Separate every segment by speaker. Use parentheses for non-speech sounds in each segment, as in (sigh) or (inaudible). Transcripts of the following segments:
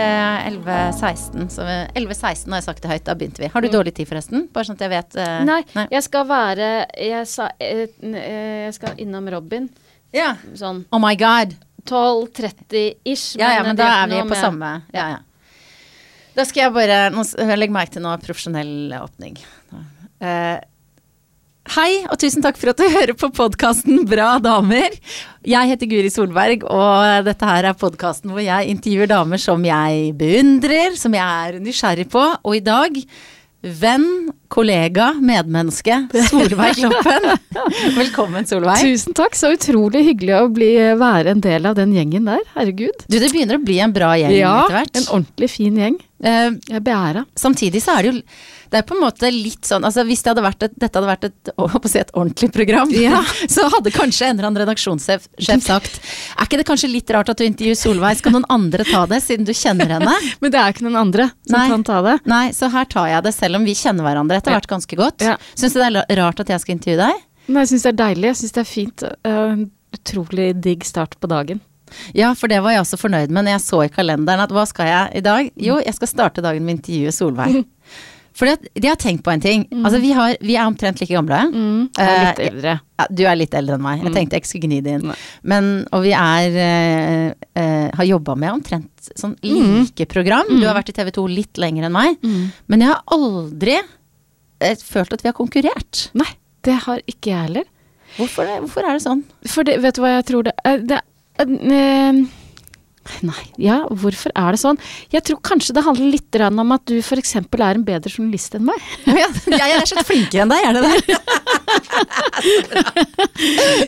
Speaker 1: Eh, 11.16. Så 11.16 har jeg sagt det høyt. Da begynte vi. Har du dårlig tid, forresten? Bare sånn at jeg vet eh,
Speaker 2: Nei, jeg skal være Jeg, sa, eh, eh, jeg skal innom Robin
Speaker 1: Ja.
Speaker 2: sånn
Speaker 1: Oh my god.
Speaker 2: 12.30-ish.
Speaker 1: Ja, ja, men da er vi på
Speaker 2: med-
Speaker 1: samme. Ja, ja. Da skal jeg bare nå, Legg merke til noe profesjonell åpning. Eh, hei, og tusen takk for at du hører på podkasten Bra damer. Jeg heter Guri Solberg, og dette her er podkasten hvor jeg intervjuer damer som jeg beundrer, som jeg er nysgjerrig på. Og i dag venn, kollega, medmenneske, Solveig Kloppen. (laughs) Velkommen, Solveig.
Speaker 2: Tusen takk, så utrolig hyggelig å bli, være en del av den gjengen der. Herregud.
Speaker 1: Du, det begynner å bli en bra gjeng
Speaker 2: Ja,
Speaker 1: etter hvert.
Speaker 2: Ja, en ordentlig fin gjeng.
Speaker 1: Uh,
Speaker 2: Jeg beæra.
Speaker 1: Samtidig så er det jo Det er på en måte litt sånn Altså hvis det hadde vært et, dette hadde vært et, å, å si et ordentlig program,
Speaker 2: Ja. (laughs)
Speaker 1: så hadde kanskje en eller annen redaksjonssjef sjef sagt Er ikke det kanskje litt rart at du intervjuer Solveig, skal noen andre ta det, siden du kjenner henne? (laughs)
Speaker 2: Men det er ikke noen andre som
Speaker 1: Nei.
Speaker 2: kan ta det.
Speaker 1: Nei, så her tar jeg det, selv om vi kjenner hverandre etter hvert ganske godt.
Speaker 2: Ja.
Speaker 1: Syns du det er rart at jeg skal intervjue deg?
Speaker 2: Nei, jeg syns det er deilig. Jeg syns det er fint. Uh, utrolig digg start på dagen.
Speaker 1: Ja, for det var jeg også fornøyd med når jeg så i kalenderen at hva skal jeg i dag? Jo, jeg skal starte dagen med å intervjue Solveig. (laughs) For de har tenkt på en ting. Altså, vi, har, vi er omtrent like gamle.
Speaker 2: Jeg er litt
Speaker 1: Eh,
Speaker 2: eldre.
Speaker 1: Ja, du er litt eldre enn meg. Jeg
Speaker 2: Mm.
Speaker 1: tenkte jeg ikke skulle gni det inn. Men, og vi er eh, eh, har jobba med omtrent sånn
Speaker 2: Mm.
Speaker 1: like program. Du har vært i TV 2 litt lenger enn meg. Men jeg har aldri følt at vi har konkurrert.
Speaker 2: Nei, det har ikke jeg heller.
Speaker 1: Hvorfor, det? Hvorfor er det sånn?
Speaker 2: For det, vet du hva jeg tror det er? Det, eh, Nei, ja, hvorfor er det sånn? Jeg tror kanskje det handler litt om at du f.eks. er en bedre journalist enn meg. (laughs)
Speaker 1: Ja, jeg er slett flinkere enn deg, er det det?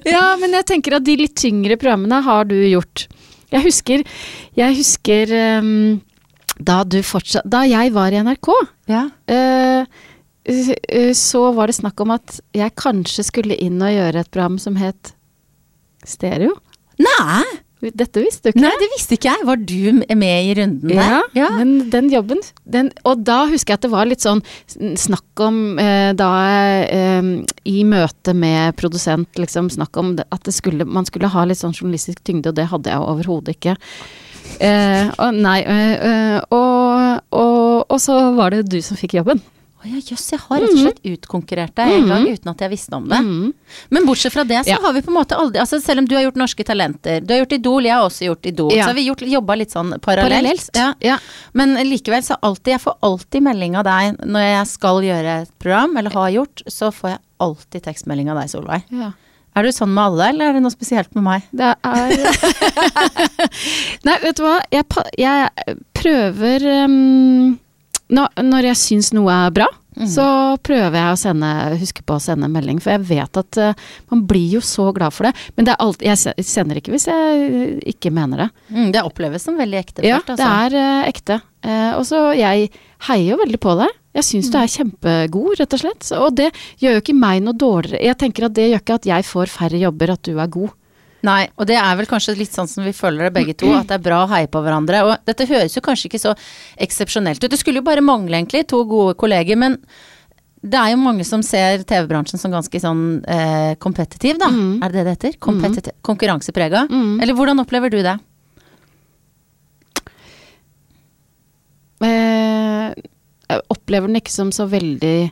Speaker 1: (laughs)
Speaker 2: Ja, men jeg tenker at de litt tyngre programmene har du gjort. Jeg husker, jeg husker um, da du fortsatt Da jeg var i NRK,
Speaker 1: Ja.
Speaker 2: eh, eh, så var det snakk om at jeg kanskje skulle inn og gjøre et program som het Stereo.
Speaker 1: Nei,
Speaker 2: Dette visste du ikke?
Speaker 1: nei, det visste ikke jeg. Var du med i runden der?
Speaker 2: Ja, men den jobben den, Og da husker jeg at det var litt sånn snakk om eh, da eh, I møte med produsent, liksom snakk om at det skulle, man skulle ha litt sånn journalistisk tyngde, og det hadde jeg overhodet ikke. Eh, og nei, eh, eh, og, og, og så var det du som fikk jobben.
Speaker 1: Å ja, jøss, jeg har rett og slett utkonkurrert deg en gang uten at jeg visste om det.
Speaker 2: Mhm.
Speaker 1: Men bortsett fra det, så
Speaker 2: Ja.
Speaker 1: har vi på en måte aldri altså Selv om du har gjort Norske Talenter, du har gjort Idol, jeg har også gjort Idol,
Speaker 2: Ja.
Speaker 1: så har vi gjort, jobba litt sånn parallelt.
Speaker 2: Parallelt.
Speaker 1: Ja.
Speaker 2: Ja.
Speaker 1: Men likevel så alltid, jeg får alltid melding av deg når jeg skal gjøre et program, eller har gjort, så får jeg alltid tekstmelding av deg, Solveig.
Speaker 2: ja.
Speaker 1: Er du sånn med alle, eller er det noe spesielt med meg?
Speaker 2: Det er (laughs) Nei, vet du hva. Jeg, jeg prøver um, når, jeg syns noe er bra, så prøver jeg å sende, huske på å sende en melding. For jeg vet at uh, man blir jo så glad for det. Men det er alt, jeg sender ikke hvis jeg uh, ikke mener det.
Speaker 1: Mm, det oppleves som veldig ekte.
Speaker 2: Ja,
Speaker 1: altså.
Speaker 2: det er uh, ekte. Uh, og så jeg heier jo veldig på deg. Jeg syns du er kjempegod, rett og slett. Og det gjør jo ikke meg noe dårligere. Jeg tenker at det gjør ikke at jeg får færre jobber, at du er god.
Speaker 1: Nei, og det er vel kanskje litt sånn som vi føler det begge to, at det er bra å heie på hverandre. Og dette høres jo kanskje ikke så eksepsjonelt ut. Det skulle jo bare mangle, egentlig, to gode kolleger. Men det er jo mange som ser TV-bransjen som ganske sånn eh, kompetitiv, da. Er det det det heter? Kompetitiv, Konkurranseprega. Eller hvordan opplever du det?
Speaker 2: Eh, jeg opplever den ikke som så veldig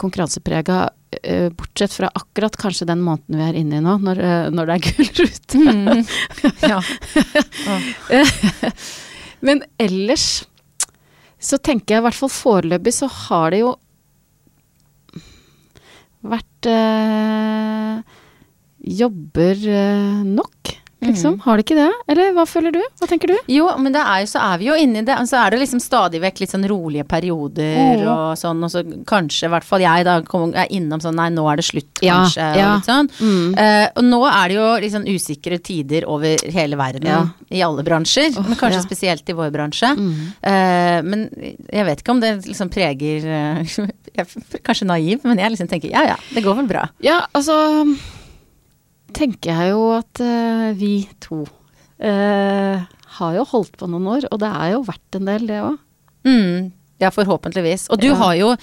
Speaker 2: konkurranseprega, eh, bortsett fra akkurat kanskje den måneden vi er inne i nå, når, eh, når det er gullrute.
Speaker 1: Mm. Ja. (laughs)
Speaker 2: Men ellers så tenker jeg i hvert fall foreløpig så har det jo vært eh, jobber eh, nok, liksom. Har det ikke det? Eller hva føler du? Hva tenker du?
Speaker 1: Jo, men det er jo, så er vi jo inne i det. Så er det liksom stadig vekk litt sånn rolige perioder
Speaker 2: oh.
Speaker 1: og sånn, og så kanskje, i hvert fall jeg da, er innom sånn nei, nå er det slutt, kanskje,
Speaker 2: ja.
Speaker 1: og litt sånn.
Speaker 2: Mm.
Speaker 1: Uh, og nå er det jo liksom usikre tider over hele verden,
Speaker 2: Ja.
Speaker 1: i alle bransjer, men kanskje
Speaker 2: ja.
Speaker 1: spesielt i vår bransje.
Speaker 2: Mm.
Speaker 1: Uh, men jeg vet ikke om det liksom preger (laughs) uh, kanskje naiv, men jeg liksom tenker ja ja, det går vel bra.
Speaker 2: Ja, altså tenker jeg jo at uh, vi to uh, har jo holdt på noen år, og det er jo verdt en del, det òg.
Speaker 1: Mm, ja, forhåpentligvis. Og du
Speaker 2: Ja.
Speaker 1: har jo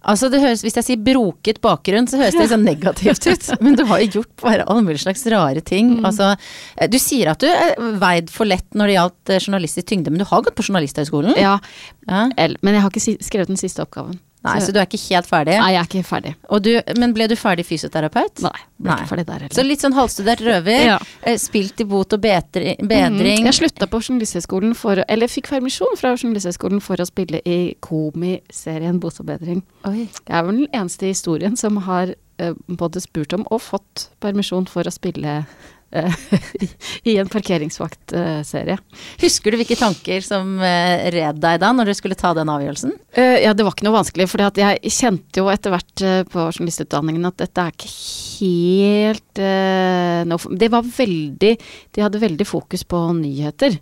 Speaker 1: Altså det høres, Hvis jeg sier broket bakgrunn, så høres det sånn negativt ut. (laughs) Men du har jo gjort bare alle mulige slags rare ting.
Speaker 2: Mm.
Speaker 1: Altså, eh, du sier at du er veid for lett når det gjaldt journalistisk tyngde, men du har gått på Journalisthøgskolen?
Speaker 2: Ja,
Speaker 1: Ja.
Speaker 2: men jeg har ikke skrevet den siste oppgaven.
Speaker 1: Nei, så du er ikke helt ferdig?
Speaker 2: Nei, jeg er ikke ferdig.
Speaker 1: Du, men ble du ferdig fysioterapeut?
Speaker 2: Nei, ble
Speaker 1: Nei.
Speaker 2: ikke ferdig der heller.
Speaker 1: Så litt sånn halvstudert røver.
Speaker 2: Ja.
Speaker 1: eh, Spilt i bot og bedring. Mm.
Speaker 2: Jeg slutta på Journalisthøgskolen for Eller fikk permisjon fra Journalisthøgskolen for å spille i komiserien Bot og bedring.
Speaker 1: Oi.
Speaker 2: Jeg er vel den eneste i historien som har eh, både spurt om og fått permisjon for å spille (laughs) i en parkeringsvaktserie.
Speaker 1: Husker du hvilke tanker som eh, red deg da, når du skulle ta den avgjørelsen?
Speaker 2: Eh, ja, det var ikke noe vanskelig, for jeg kjente jo etter hvert eh, på journalistutdanningen at dette er ikke helt eh, noe Det var veldig De hadde veldig fokus på nyheter.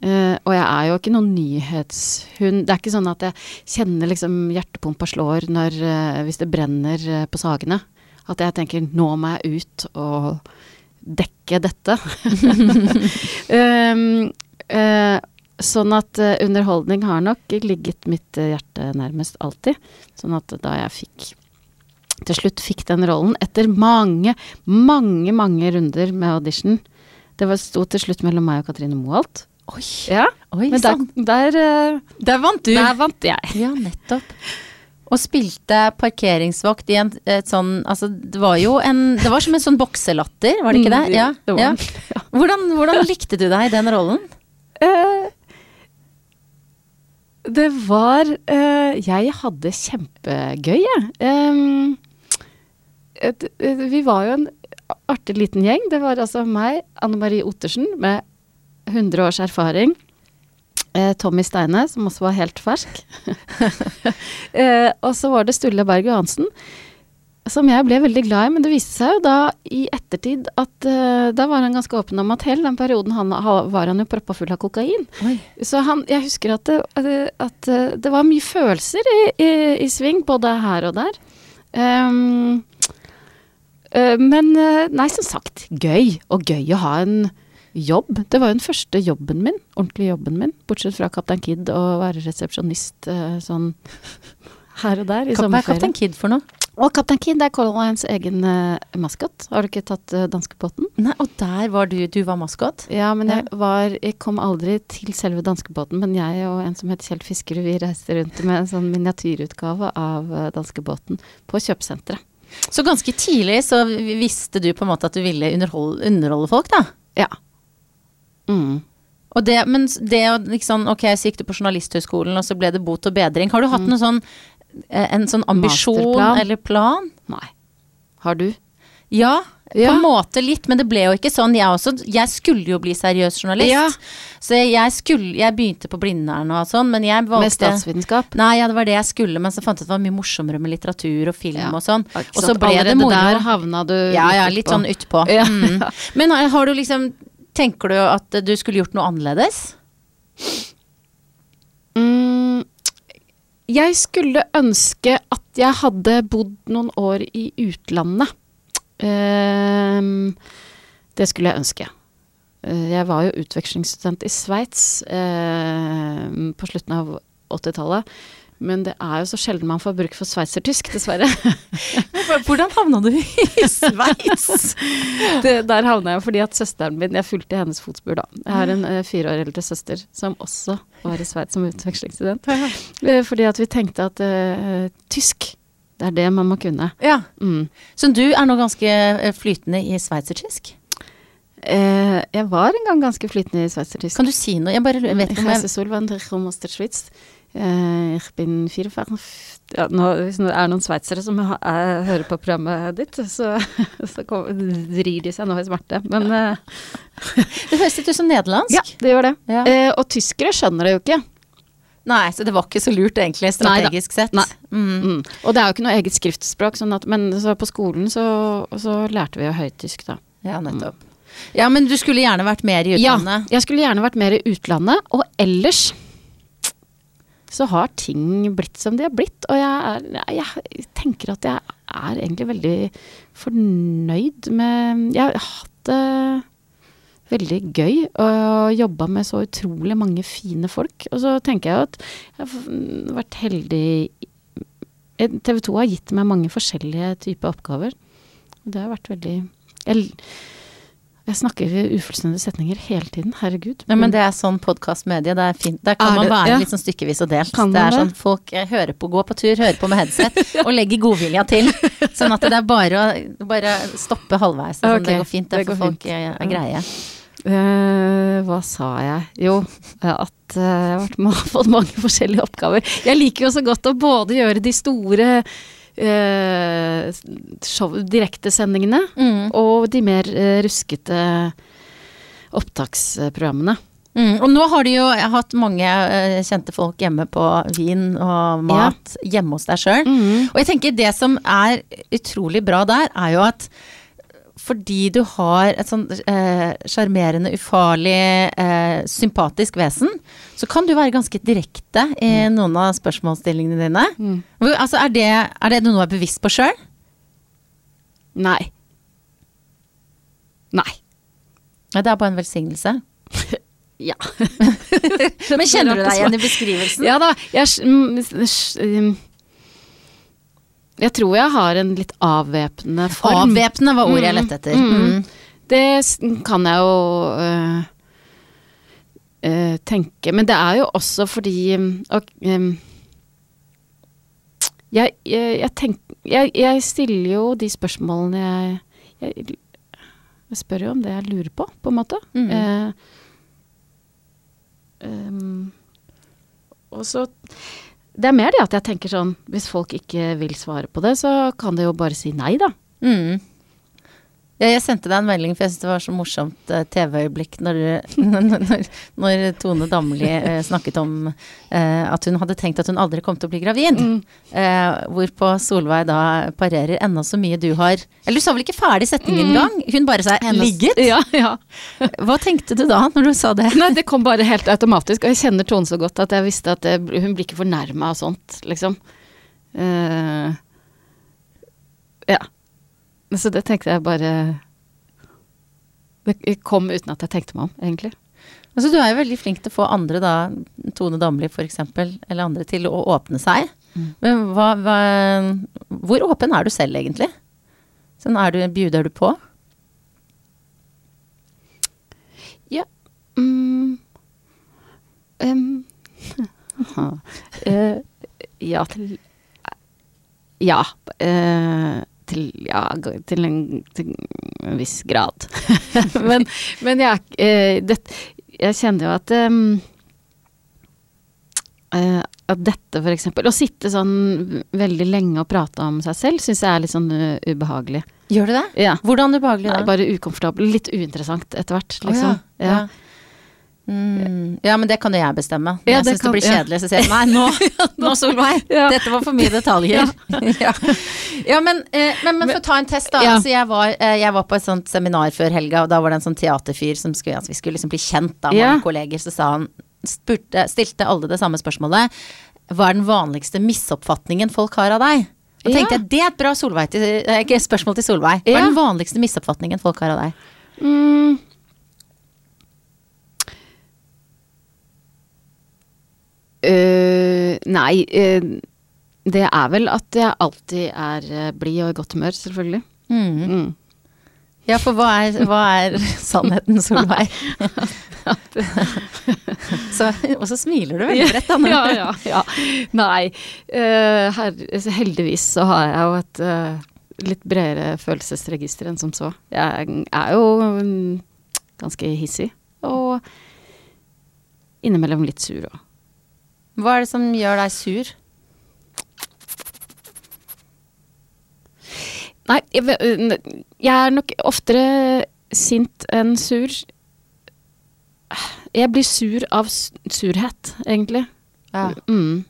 Speaker 2: Uh, og jeg er jo ikke noen nyhetshund. Det er ikke sånn at jeg kjenner liksom hjertepumpa slår når, uh, hvis det brenner uh, på Sagene. At jeg tenker nå må jeg ut og dekke dette. (laughs) um, uh, sånn at uh, underholdning har nok ligget mitt eh, hjerte nærmest alltid. Sånn at da jeg fikk til slutt fikk den rollen, etter mange, mange, mange runder med audition Det var sto til slutt mellom meg og Katrine Moholt.
Speaker 1: Oi,
Speaker 2: Ja,
Speaker 1: Oi
Speaker 2: men der, der, der,
Speaker 1: Der vant du!
Speaker 2: der vant jeg.
Speaker 1: Ja, nettopp. Og spilte parkeringsvakt i en et sånn Altså, det var jo en Det var som en sånn bokselatter, var det ikke det?
Speaker 2: Mm,
Speaker 1: Ja.
Speaker 2: det var (laughs)
Speaker 1: ja. Hvordan, hvordan likte du deg i den rollen?
Speaker 2: Uh, det var uh, Jeg hadde kjempegøy, jeg. Et, et, vi var jo en artig liten gjeng. Det var altså meg, Anne Marie Ottersen med 100 års erfaring. Eh, Tommy Steine, som også var helt fersk. (laughs) eh, og så var det Sturle Berg Johansen, som jeg ble veldig glad i. Men det viste seg jo da i ettertid at eh, da var han ganske åpen om at hele den perioden han, ha- var han jo proppa full av kokain.
Speaker 1: Oi.
Speaker 2: Så han, jeg husker at det, at det, var mye følelser i, i, i sving, både her og der. Um, uh, men nei, som sagt, gøy. Og gøy å ha en jobb. Det var jo den første jobben min, ordentlig jobben min. Bortsett fra Kaptein Kid og være resepsjonist eh, sånn (laughs) her og der i
Speaker 1: Hva er. Kaptein Kid for noe?
Speaker 2: Og Kaptein Kid er Color Lines egen uh, maskot. Har du ikke tatt uh, danskebåten?
Speaker 1: Nei, og der var du, du var maskot?
Speaker 2: Ja, men jeg var Jeg kom aldri til selve danskebåten, men jeg og en som het Kjell Fiskerud, vi reiste rundt med en sånn miniatyrutgave av uh, danskebåten på kjøpesenteret.
Speaker 1: Så ganske tidlig så visste du på en måte at du ville underholde, underholde folk, da?
Speaker 2: Ja. Mm.
Speaker 1: Og det, men det å liksom, ok, så gikk du på Journalisthøgskolen, og så ble det bot og bedring. Har du hatt noe sånn, eh, en sånn ambisjon
Speaker 2: Masterplan?
Speaker 1: eller plan?
Speaker 2: Nei. Har du?
Speaker 1: Ja, på en måte litt, men det ble jo ikke sånn. Jeg også, jeg skulle jo bli seriøs journalist.
Speaker 2: Ja.
Speaker 1: Så jeg skulle, jeg begynte på Blindern og sånn, men jeg
Speaker 2: Med
Speaker 1: valgte
Speaker 2: statsvitenskap?
Speaker 1: Nei, ja, det var det jeg skulle, men så fant jeg ut det var mye morsommere med litteratur og film
Speaker 2: Ja.
Speaker 1: og sånn. Og så ble det
Speaker 2: Allerede
Speaker 1: moro.
Speaker 2: der havna du
Speaker 1: Ja, ja, litt sånn utpå.
Speaker 2: Ja.
Speaker 1: Mm. (laughs) Men har, har du liksom Tenker du at du skulle gjort noe annerledes?
Speaker 2: Mm, jeg skulle ønske at jeg hadde bodd noen år i utlandet. Ehm, det skulle jeg ønske. Eh, jeg var jo utvekslingsstudent i Sveits uh, på slutten av 80-tallet. Men det er jo så sjelden man får bruk for sveitsertysk, dessverre. (laughs)
Speaker 1: Hvordan havna du i (laughs) Sveits?
Speaker 2: der havna jeg fordi at søsteren min Jeg fulgte i hennes fotspor, da. Jeg har en uh, fire år eldre søster som også var i Sveits som utvekslingsstudent. Uh, fordi at vi tenkte at uh, tysk, det er det man må kunne.
Speaker 1: ja.
Speaker 2: Mm.
Speaker 1: Så du er nå ganske flytende i sveitsertysk?
Speaker 2: Eh, jeg var en gang ganske flytende i sveitsertysk.
Speaker 1: Kan du si noe? Jeg bare vet om
Speaker 2: heiße
Speaker 1: jeg.
Speaker 2: Eh, bin 44. Ja, nå, hvis det er noen sveitsere som ha, er, hører på programmet ditt, så, (laughs) så kom, vrir de seg nå i smerte. Men eh,
Speaker 1: Det høres litt ut som nederlandsk.
Speaker 2: ja, det gjør det.
Speaker 1: Ja.
Speaker 2: Eh, og tyskere skjønner det jo ikke.
Speaker 1: Nei, så det var ikke så lurt egentlig, strategisk sett.
Speaker 2: Nei.
Speaker 1: Mm.
Speaker 2: Mm. Og det er jo ikke noe eget skriftspråk, sånn at, men så på skolen så, så lærte vi jo høytysk, da.
Speaker 1: Ja, nettopp. Ja, men du skulle gjerne vært mer i utlandet?
Speaker 2: Ja, jeg skulle gjerne vært mer i utlandet, og ellers så har ting blitt som de har blitt, og jeg, er, jeg tenker at jeg er egentlig veldig fornøyd med Jeg har hatt det veldig gøy og jobba med så utrolig mange fine folk. Og så tenker jeg at jeg har vært heldig TV 2 har gitt meg mange forskjellige typer oppgaver. Det har vært veldig Jeg, jeg snakker ufullstendige setninger hele tiden. Herregud.
Speaker 1: Ja, men det er sånn podkastmedie. Det er fint. Der kan
Speaker 2: Er
Speaker 1: man
Speaker 2: det-
Speaker 1: være
Speaker 2: ja.
Speaker 1: litt sånn stykkevis og delt.
Speaker 2: Kan
Speaker 1: det er sånn
Speaker 2: det?
Speaker 1: folk eh, hører på, går på tur, hører på med headset, (laughs) og legger godvilja til. Sånn at det er bare å bare stoppe halvveis. Sånn,
Speaker 2: okay.
Speaker 1: det går fint. Det, for folk
Speaker 2: fint.
Speaker 1: er, er greie.
Speaker 2: Uh, hva sa jeg? Jo, eh, at uh, jeg (laughs) har fått mange forskjellige oppgaver. Jeg liker jo så godt å både gjøre de store eh, show, direktesendingene
Speaker 1: Mm.
Speaker 2: og de mer eh, ruskete opptaksprogrammene.
Speaker 1: Mm, og nå har du jo hatt mange eh, kjente folk hjemme på vin og mat hjemme hos deg sjøl.
Speaker 2: Mm.
Speaker 1: Og jeg tenker det som er utrolig bra der, er jo at fordi du har et sånn eh, ufarlig, eh, sympatisk vesen, så kan du være ganske direkte i noen av spørsmålsstillingene dine.
Speaker 2: Mm.
Speaker 1: Altså, er det, er det noe du er bevisst på sjøl?
Speaker 2: Nei. Nei.
Speaker 1: Det er bare en velsignelse. (laughs)
Speaker 2: Ja. (laughs)
Speaker 1: Men kjenner du deg igjen i beskrivelsen?
Speaker 2: Ja da. Jeg, mm, mm, jeg tror jeg har en litt avvæpnende form.
Speaker 1: Avvæpnende var ordet jeg lette etter.
Speaker 2: Mm.
Speaker 1: Mm.
Speaker 2: Det kan jeg jo øh, øh, tenke. Men det er jo også fordi mm, og, øh, jeg, jeg, tenk, jeg, jeg stiller jo de spørsmålene jeg Jeg spør jo om det jeg lurer på, på en måte.
Speaker 1: Mm.
Speaker 2: Eh, um, og så Det er mer det at jeg tenker sånn Hvis folk ikke vil svare på det, så kan de jo bare si nei, da.
Speaker 1: Mm. Ja, jeg sendte deg en melding, for jeg syntes det var så morsomt uh, TV-øyeblikk (laughs) når, når, når Tone Damli uh, snakket om uh, at hun hadde tenkt at hun aldri kom til å bli gravid.
Speaker 2: Mm.
Speaker 1: Hvorpå Solveig da parerer ennå så mye du har Eller du sa vel ikke ferdig setningen
Speaker 2: Mm.
Speaker 1: engang? Hun bare sa 'ligget'?
Speaker 2: Ja, ja. (laughs)
Speaker 1: Hva tenkte du da, når du sa det?
Speaker 2: Nei, det kom bare helt automatisk. Og jeg kjenner Tone så godt at jeg visste at det, hun blir ikke fornærma av sånt, liksom. Ja. Så det tenkte jeg bare Det kom uten at jeg tenkte meg om, egentlig.
Speaker 1: Altså, du er jo veldig flink til å få andre, da, Tone Damli f.eks., eller andre, til å åpne seg.
Speaker 2: Mm.
Speaker 1: Men hva, hva Hvor åpen er du selv, egentlig? Sånn er du, bjuder du på?
Speaker 2: Ja. Mm. um. uh, (laughs) ja til Ja. eh, til ja, til en, til en viss grad. (laughs) men, men jeg, eh, det, jeg kjenner jo at eh, At dette, for eksempel Å sitte sånn veldig lenge og prate om seg selv, syns jeg er litt sånn uh, ubehagelig.
Speaker 1: Gjør du det?
Speaker 2: Ja.
Speaker 1: Hvordan ubehagelig
Speaker 2: Nei,
Speaker 1: da?
Speaker 2: bare ukomfortabel. Litt uinteressant etter hvert, liksom.
Speaker 1: ja. Ja. Mm. ja, men det kan jo jeg bestemme. Når
Speaker 2: Ja,
Speaker 1: jeg syns det blir kjedelig, så sier jeg nei, nå, (laughs) (laughs) nå Solveig, (laughs)
Speaker 2: Ja.
Speaker 1: dette var for mye detaljer. ja. ja, men, eh, men, men for å ta en test, da. Altså, jeg, var, eh, jeg var på et sånt seminar før helga, og da var det en sånn teaterfyr som skulle, altså, vi skulle liksom bli kjent da, med våre kolleger. Så sa han, spurte, stilte alle det samme spørsmålet. Hva er den vanligste misoppfatningen folk har av deg? Og tenkte jeg, det er et bra til, eh, spørsmål til Solveig. Hva er den vanligste misoppfatningen folk har av deg?
Speaker 2: Mm. Eh, nei, uh, det er vel at jeg alltid er uh, blid og i godt humør, selvfølgelig.
Speaker 1: Mm.
Speaker 2: Mm.
Speaker 1: Ja, for hva er, hva er sannheten, Solveig? (laughs) så, og så smiler du veldig bredt, Anne.
Speaker 2: ja, ja, (laughs) ja. Nei, Uh, her, heldigvis så har jeg jo et eh, litt bredere følelsesregister enn som så. Jeg er jo um, ganske hissig, og innimellom litt sur òg.
Speaker 1: Hva er det som gjør deg sur?
Speaker 2: Nei, jeg, jeg er nok oftere sint enn sur. Jeg blir sur av surhet, egentlig.
Speaker 1: Ja.
Speaker 2: Mm.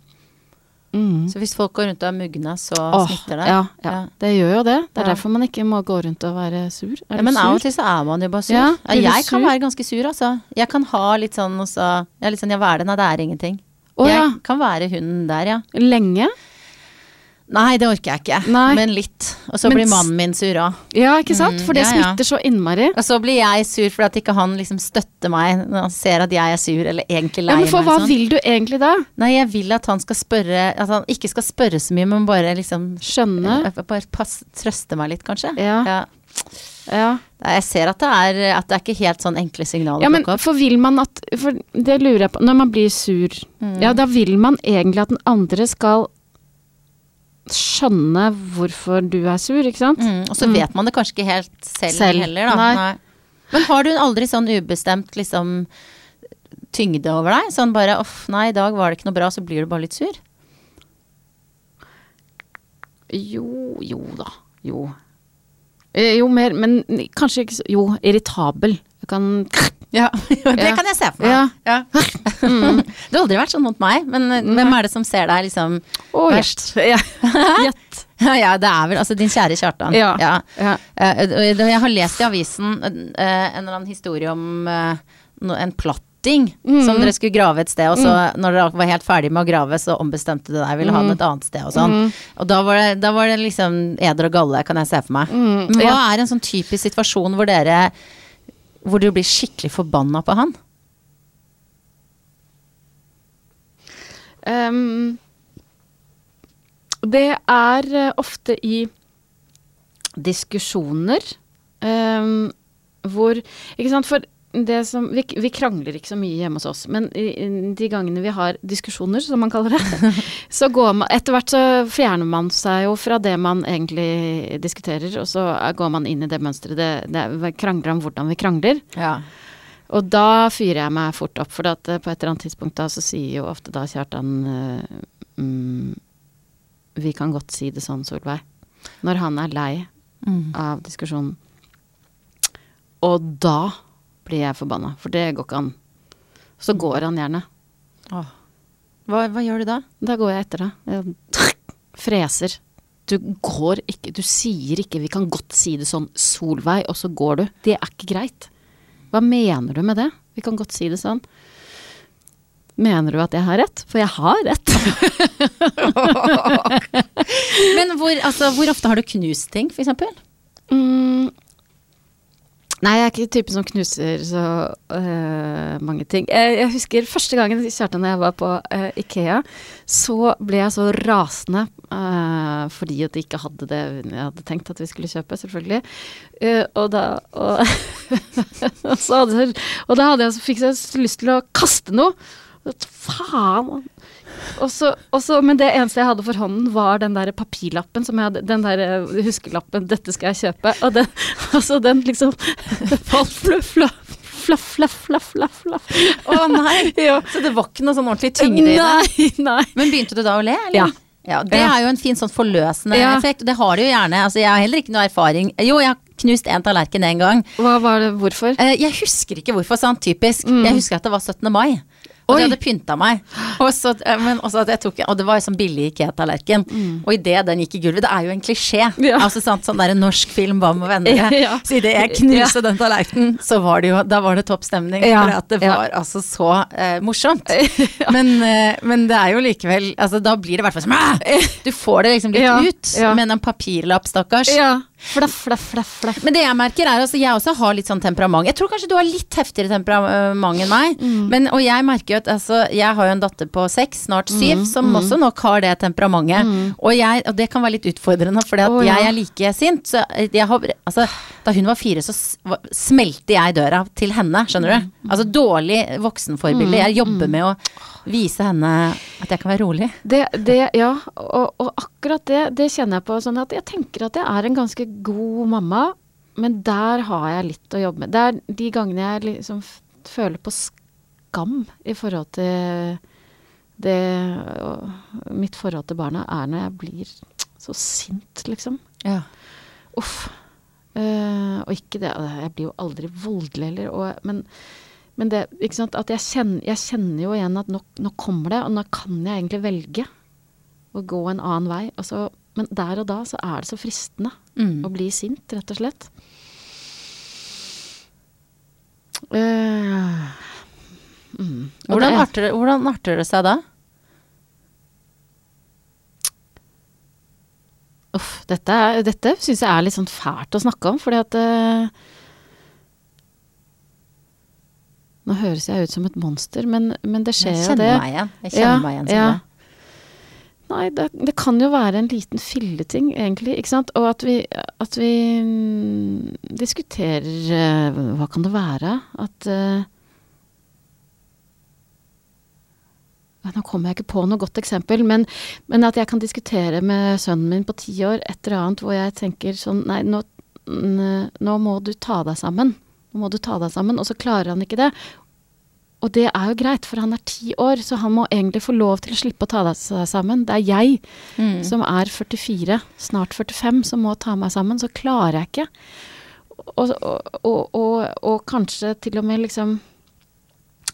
Speaker 2: Mm.
Speaker 1: Så hvis folk går rundt og er mugne, så
Speaker 2: Åh,
Speaker 1: smitter det?
Speaker 2: ja, ja, det gjør jo det. Det er
Speaker 1: Ja.
Speaker 2: derfor man ikke må gå rundt og være sur. Er
Speaker 1: Ja, men av og til så er man jo bare sur.
Speaker 2: Ja,
Speaker 1: Ja, jeg kan være ganske sur, altså. Jeg kan ha litt sånn også, Jeg er litt sånn ja, hva er det? Nei, det er ingenting.
Speaker 2: Å,
Speaker 1: jeg
Speaker 2: ja.
Speaker 1: kan være hunden der, ja.
Speaker 2: Lenge?
Speaker 1: Nei, det orker jeg ikke.
Speaker 2: Nei.
Speaker 1: Men litt. Og så blir mannen min sur òg.
Speaker 2: Ja, ikke sant?
Speaker 1: Mm,
Speaker 2: For det
Speaker 1: ja, ja.
Speaker 2: smitter så innmari.
Speaker 1: Og så blir jeg sur fordi at ikke han liksom støtter meg når han ser at jeg er sur eller egentlig lei
Speaker 2: Ja, men for
Speaker 1: meg.
Speaker 2: hva
Speaker 1: sånn.
Speaker 2: vil du egentlig da?
Speaker 1: Nei, jeg vil at han skal spørre At han ikke skal spørre så mye, men bare liksom
Speaker 2: Skjønne?
Speaker 1: eh, Bare pass, trøste meg litt, kanskje.
Speaker 2: Ja.
Speaker 1: Ja.
Speaker 2: Ja.
Speaker 1: Jeg ser at det er At det er ikke helt sånn enkle signaler
Speaker 2: Ja, men for vil man at For det lurer jeg på. Når man blir sur,
Speaker 1: Mm.
Speaker 2: ja da vil man egentlig at den andre skal skjønne hvorfor du er sur, ikke sant?
Speaker 1: Mm, og så
Speaker 2: Mm.
Speaker 1: vet man det kanskje ikke helt selv,
Speaker 2: Selv.
Speaker 1: heller, da.
Speaker 2: Nei.
Speaker 1: Men har du aldri sånn ubestemt liksom tyngde over deg? Sånn bare uff, nei, i dag var det ikke noe bra, så blir du bare litt sur?
Speaker 2: Jo, jo da. Jo. Eh, Jo, mer, men kanskje ikke så Jo, irritabel. Jeg kan
Speaker 1: Ja, (laughs) det kan jeg se for meg.
Speaker 2: Ja. (laughs)
Speaker 1: Mm. Du har aldri vært sånn mot meg, men eh, hvem er det som ser deg liksom
Speaker 2: oh,
Speaker 1: verst? (laughs)
Speaker 2: Ja.
Speaker 1: Ja, ja, det er vel altså din kjære Kjartan.
Speaker 2: Ja.
Speaker 1: Ja.
Speaker 2: Ja.
Speaker 1: Eh, Jeg har lest i avisen en eller annen historie om en no- en
Speaker 2: Mm.
Speaker 1: som dere skulle grave et sted, og så når dere var helt ferdig med å grave, så ombestemte dere deg, ville ha den et annet sted og sånn.
Speaker 2: Mm.
Speaker 1: Og da var, det, da var det liksom eder og galle, kan jeg se for meg.
Speaker 2: Mm,
Speaker 1: Men hva
Speaker 2: ja.
Speaker 1: er en sånn typisk situasjon hvor dere hvor du blir skikkelig forbanna på han?
Speaker 2: Um, det er eh, ofte i diskusjoner um, hvor Ikke sant, for som vi, vi krangler ikke så mye hjemme hos oss, men de gangene vi har diskusjoner, som man kaller det, (laughs) så går man Etter hvert så fjerner man seg jo fra det man egentlig diskuterer, og så går man inn i det mønsteret. Det, det er- krangler om hvordan vi krangler.
Speaker 1: Ja.
Speaker 2: Og da fyrer jeg meg fort opp, for at eh, på et eller annet tidspunkt da så sier jo ofte da Kjartan eh, mm, Vi kan godt si det sånn, Solveig. Når han er lei
Speaker 1: Mm.
Speaker 2: av diskusjonen. Og da blir jeg forbanna, for det går ikke an. Så går han gjerne.
Speaker 1: Åh. Hva, hva gjør du da?
Speaker 2: Da går jeg etter det. Freser. Du går ikke Du sier ikke 'vi kan godt si det sånn', Solveig, og så går du. Det er ikke greit. Hva mener du med det? Vi kan godt si det sånn. Mener du at jeg har rett? For jeg har rett. (laughs)
Speaker 1: Men hvor, altså, hvor ofte har du knust ting, eksempel?
Speaker 2: Mm. Nei, jeg er ikke typen som knuser så uh, mange ting. Jeg, jeg husker første gangen Kjartan og jeg var på uh, Ikea, så ble jeg så rasende uh, fordi at de ikke hadde det jeg hadde tenkt at vi skulle kjøpe, selvfølgelig. Eh, og da og, (laughs) og, så hadde, og da hadde jeg, så fikk jeg så lyst til å kaste noe. Faen! Og så, men det eneste jeg hadde for hånden, var den der papirlappen som jeg hadde, den der eh, huskelappen 'dette skal jeg kjøpe', og den, (laughs) altså den liksom (laughs) falt fluff, flaff, flaff, flaff. flaff. fluff.
Speaker 1: Å nei! (laughs)
Speaker 2: Ja.
Speaker 1: Så det var ikke noe sånn ordentlig tyngde i det?
Speaker 2: Nei, nei.
Speaker 1: Men begynte du da å le, eller?
Speaker 2: Ja.
Speaker 1: Ja, Det
Speaker 2: Ja.
Speaker 1: er jo en fin sånn forløsende effekt. Det har det jo gjerne. Altså, jeg har heller ikke noe erfaring. Jo, jeg har knust en tallerken en gang.
Speaker 2: Hva var det, hvorfor?
Speaker 1: Eh, Jeg husker ikke hvorfor, sånn typisk.
Speaker 2: Mm.
Speaker 1: Jeg husker at det var 17. mai. Og
Speaker 2: Oi.
Speaker 1: de hadde pynta meg. Og, så, eh, tok, og det var jo sånn billig Ikea-tallerken. Og idet den gikk i gulvet Det er jo en klisjé.
Speaker 2: Mm. Ja.
Speaker 1: Altså sant, Sånn der norsk film Hva med venner? (laughs)
Speaker 2: Ja.
Speaker 1: Så idet jeg knuste den tallerkenen, så var det jo Da var det topp stemning.
Speaker 2: Ja.
Speaker 1: For at det
Speaker 2: Ja.
Speaker 1: var altså så eh, morsomt. (laughs) Men, eh, men det er jo likevel altså, Da blir det i hvert fall sånn (laughs) Du får det liksom litt
Speaker 2: Ja.
Speaker 1: ut.
Speaker 2: Ja.
Speaker 1: Men en papirlapp, stakkars.
Speaker 2: Flaff, flaff, flaff, flaff.
Speaker 1: Men det jeg merker er altså, jeg også har litt sånn temperament. Jeg tror kanskje du har litt heftigere temperament enn meg.
Speaker 2: Mm.
Speaker 1: Men, og jeg merker jo at altså, jeg har jo en datter på seks, snart
Speaker 2: Mm,
Speaker 1: syv, som også nok har det temperamentet. Og, jeg, og det kan være litt utfordrende, for
Speaker 2: ja.
Speaker 1: jeg er like sint. Så jeg har, altså, da hun var fire, så smelte jeg døra til henne, skjønner
Speaker 2: Mm.
Speaker 1: du. Altså dårlig voksenforbilde. Jeg jobber med å vise henne at jeg kan være rolig.
Speaker 2: Det, det, ja, og, og akkurat det, det kjenner jeg på. Sånn at jeg tenker at jeg er en ganske god mamma, men der har jeg litt å jobbe med. Det er de gangene jeg liksom føler på skam i forhold til det Mitt forhold til barna er når jeg blir så sint, liksom.
Speaker 1: Ja.
Speaker 2: Uff. Uh, og ikke det Jeg blir jo aldri voldelig heller, og, men, men det ikke sant, at jeg kjenner, jeg kjenner jo igjen at nå, nå kommer det, og nå kan jeg egentlig velge å gå en annen vei. Og så, men der og da så er det så fristende
Speaker 1: Mm.
Speaker 2: å bli sint, rett og slett. Uh, mm. Og
Speaker 1: Hvordan,
Speaker 2: det-
Speaker 1: arter, det- hvordan arter det seg da?
Speaker 2: Dette, er- dette syns jeg er litt sånn fælt å snakke om, fordi at uh, Nå høres jeg ut som et monster, men, men det skjer jo det.
Speaker 1: kjenner meg igjen. Jeg kjenner
Speaker 2: Ja,
Speaker 1: meg igjen Sånn
Speaker 2: ja.
Speaker 1: det.
Speaker 2: Nei, det, det kan jo være en liten filleting, egentlig, ikke sant. Og at vi, at vi mm, diskuterer eh, Hva kan det være? At uh, Nå kommer jeg ikke på noe godt eksempel, men, men at jeg kan diskutere med sønnen min på ti år et eller annet hvor jeg tenker sånn Nei, nå, nå må du ta deg sammen. Nå må du ta deg sammen. Og så klarer han ikke det. Og det er jo greit, for han er ti år, så han må egentlig få lov til å slippe å ta seg sammen. Det er jeg
Speaker 1: Mm.
Speaker 2: som er 44, snart 45, som må ta meg sammen. Så klarer jeg ikke. Og, og, og, og, kanskje til og med liksom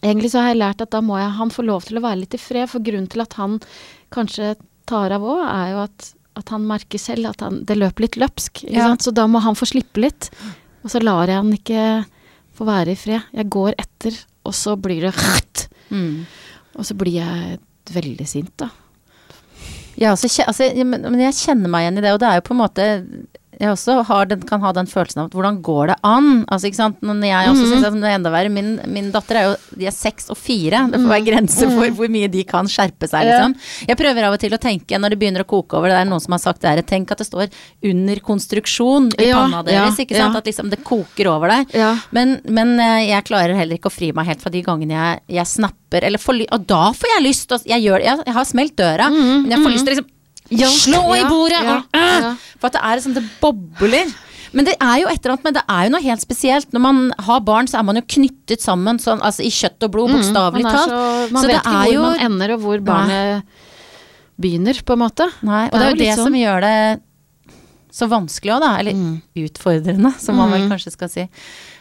Speaker 2: Egentlig så har jeg lært at da må jeg, han få lov til å være litt i fred, for grunnen til at han kanskje tar av òg, er jo at, at han merker selv at han, det løper litt løpsk.
Speaker 1: Ja.
Speaker 2: sant? Så da må han få slippe litt. Og så lar jeg han ikke få være i fred. Jeg går etter, og så blir det
Speaker 1: Mm.
Speaker 2: Og så blir jeg veldig sint, da.
Speaker 1: Ja, altså, altså, men, men jeg kjenner meg igjen i det, og det er jo på en måte jeg også har den, kan ha den følelsen av at hvordan går det an? Altså, ikke sant? Når jeg også
Speaker 2: mm.
Speaker 1: synes at det er enda verre. Min, min datter er jo de er seks og fire. Det får være grenser for hvor mye de kan skjerpe seg. Liksom. Jeg prøver av og til å tenke, når det begynner å koke over, det er noen som har sagt det her, tenk at det står under konstruksjon i
Speaker 2: Ja,
Speaker 1: panna deres, ikke sant?
Speaker 2: ja.
Speaker 1: At liksom det koker over deg.
Speaker 2: Ja.
Speaker 1: Men, men eh, jeg klarer heller ikke å fri meg helt fra de gangene jeg, jeg snapper, eller får, og da får jeg lyst jeg, gjør, jeg, jeg har smelt døra, men jeg får lyst til å liksom slå i bordet!
Speaker 2: ja,
Speaker 1: øh,
Speaker 2: ja.
Speaker 1: For at det er sånn, det bobler. Men det er jo et eller annet, men det er jo noe helt spesielt. Når man har barn, så er man jo knyttet sammen sånn, altså i kjøtt og blod, bokstavelig
Speaker 2: er
Speaker 1: talt.
Speaker 2: så, man
Speaker 1: Så
Speaker 2: vet ikke
Speaker 1: er
Speaker 2: hvor
Speaker 1: jo-
Speaker 2: man ender, og hvor barnet begynner, på en måte.
Speaker 1: Nei, og
Speaker 2: Det
Speaker 1: det
Speaker 2: er
Speaker 1: er
Speaker 2: jo
Speaker 1: jo det
Speaker 2: sånn.
Speaker 1: som gjør det så vanskelig òg, da. Eller
Speaker 2: Mm.
Speaker 1: utfordrende, som man vel
Speaker 2: Mm.
Speaker 1: kanskje skal si.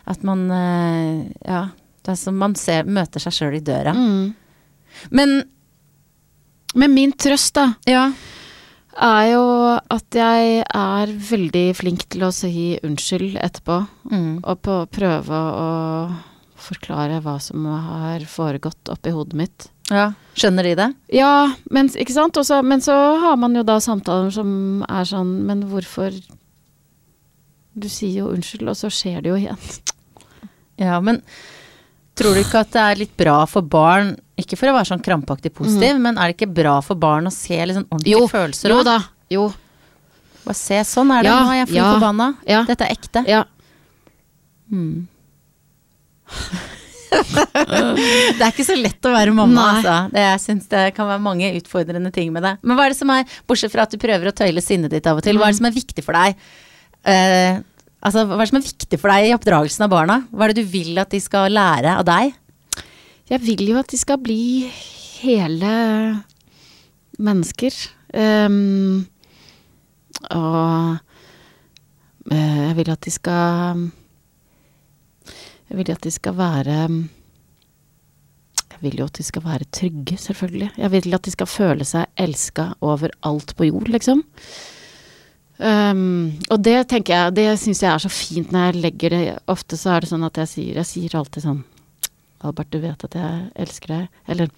Speaker 1: At man eh, Ja. Det er som man ser, møter seg sjøl i døra.
Speaker 2: Mm.
Speaker 1: Men
Speaker 2: Men min trøst, da,
Speaker 1: ja.
Speaker 2: Er jo at jeg er veldig flink til å si unnskyld etterpå.
Speaker 1: Mm.
Speaker 2: Og på prøve å forklare hva som har foregått oppi hodet mitt.
Speaker 1: ja. Skjønner de det?
Speaker 2: Ja, men, ikke sant? Også, men så har man jo da samtaler som er sånn Men hvorfor Du sier jo unnskyld, og så skjer det jo igjen.
Speaker 1: Ja, men tror du ikke at det er litt bra for barn, ikke for å være sånn krampaktig positiv, men er det ikke bra for barn å se litt sånn ordentlige
Speaker 2: Jo,
Speaker 1: følelser
Speaker 2: Jo da. Jo.
Speaker 1: Bare se, sånn er det,
Speaker 2: Ja,
Speaker 1: nå er jeg fly
Speaker 2: ja,
Speaker 1: forbanna.
Speaker 2: ja.
Speaker 1: Dette er ekte.
Speaker 2: Ja.
Speaker 1: Mm. (laughs) det er ikke så lett å være mamma,
Speaker 2: Nei.
Speaker 1: altså. Det, jeg syns det kan være mange utfordrende ting med det. Men hva er det som er, bortsett fra at du prøver å tøyle sinnet ditt av og til, hva er det som er viktig for deg? Eh, altså, hva er det som er viktig for deg i oppdragelsen av barna? Hva er det du vil at de skal lære av deg?
Speaker 2: Jeg vil jo at de skal bli hele mennesker. Um, og eh, jeg vil at de skal Jeg vil at de skal være Jeg vil jo at de skal være trygge, selvfølgelig. Jeg vil at de skal føle seg elska overalt på jord, liksom. Ehm, og det tenker jeg, det syns jeg er så fint når jeg legger det Ofte så er det sånn at jeg sier Jeg sier alltid sånn Albert, du vet at jeg elsker deg. Eller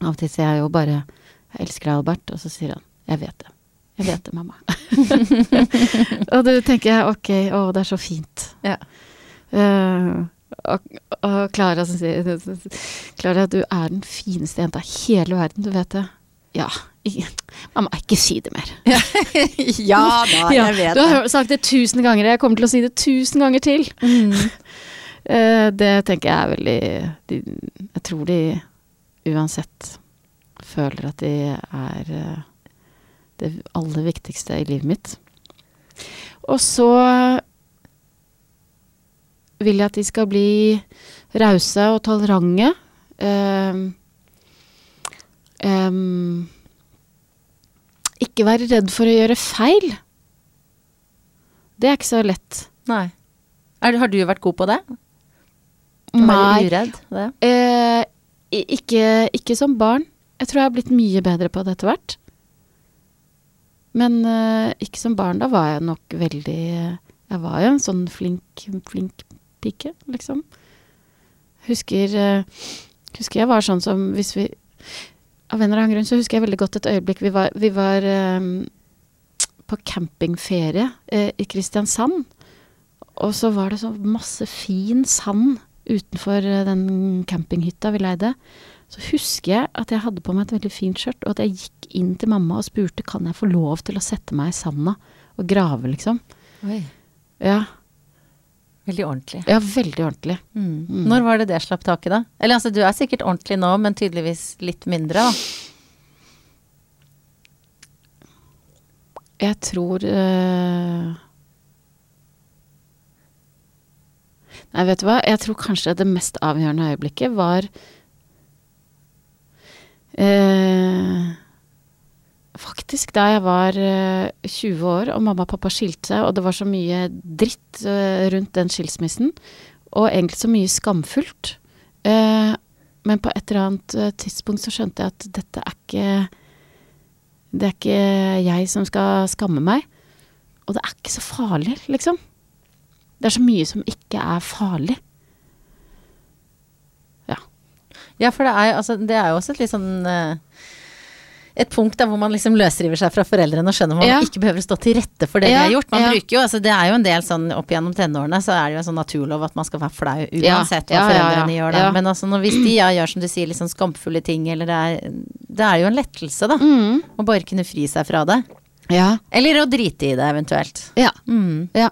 Speaker 2: av og til sier jeg jo bare 'Jeg elsker deg, Albert', og så sier han 'Jeg vet det'. Jeg vet det, mamma. (laughs) og da tenker jeg ok, å, det er så fint.
Speaker 1: Ja.
Speaker 2: Uh, og, og Klara som sier (laughs) Klara, du er den fineste jenta i hele verden, du vet det. Ja. Mamma, ikke si det mer. (laughs)
Speaker 1: ja da, jeg vet
Speaker 2: du har sagt det tusen ganger, jeg kommer til å si det tusen ganger til.
Speaker 1: Mm. (laughs)
Speaker 2: Eh, det tenker jeg er veldig de, Jeg tror de uansett føler at de er eh, det aller viktigste i livet mitt. Og så vil jeg at de skal bli rause og tolerante. Eh, em, ikke være redd for å gjøre feil. Det er ikke så lett.
Speaker 1: Nei. Er, har du vært god på det? Å være uredd? Det?
Speaker 2: Eh, ikke, ikke som barn. Jeg tror jeg har blitt mye bedre på det etter hvert. Men eh, ikke som barn. Da var jeg nok veldig Jeg var jo en sånn flink, flink pike, liksom. Husker, eh, husker jeg var sånn som hvis vi Av en eller annen grunn så husker jeg veldig godt et øyeblikk vi var, vi var um, på campingferie eh, i Kristiansand. Og så var det så masse fin sand utenfor eh, den campinghytta vi leide. Så husker jeg at jeg hadde på meg et veldig fint skjørt, og at jeg gikk inn til mamma og spurte kan jeg få lov til å sette meg i sanda og grave, liksom.
Speaker 1: Oi.
Speaker 2: Ja,
Speaker 1: Veldig ordentlig.
Speaker 2: ja veldig ordentlig.
Speaker 1: Mm. Når var det det slapp taket, da? Eller altså, du er sikkert ordentlig nå, men tydeligvis litt mindre, da.
Speaker 2: Jeg tror eh, Nei, vet du hva? Jeg tror kanskje det mest avgjørende øyeblikket var eh, Faktisk da jeg var eh, 20 år og mamma og pappa skilte seg, og det var så mye dritt eh, rundt den skilsmissen, og egentlig så mye skamfullt. Eh, men på et eller annet eh, tidspunkt så skjønte jeg at dette er ikke det er ikke jeg som skal skamme meg. Og det er ikke så farlig, liksom. Det er så mye som ikke er farlig. Ja.
Speaker 1: Ja, for det er, altså, det er jo også et litt sånn eh, Et punkt der hvor man liksom løsriver seg fra foreldrene og skjønner man
Speaker 2: Ja.
Speaker 1: ikke behøver å stå til rette for det
Speaker 2: Ja,
Speaker 1: de har gjort. Man
Speaker 2: ja.
Speaker 1: bruker jo, altså Det er jo en del sånn opp gjennom tenårene, så er det jo en sånn naturlov at man skal være flau uansett hva foreldrene gjør. Da. Men altså når, hvis de gjør som du sier, litt sånn skamfulle ting, eller det er Det er jo en lettelse, da.
Speaker 2: Mm.
Speaker 1: Å bare kunne fri seg fra det.
Speaker 2: Ja.
Speaker 1: Eller å drite i det, eventuelt.
Speaker 2: Ja.
Speaker 1: Mm.
Speaker 2: Ja.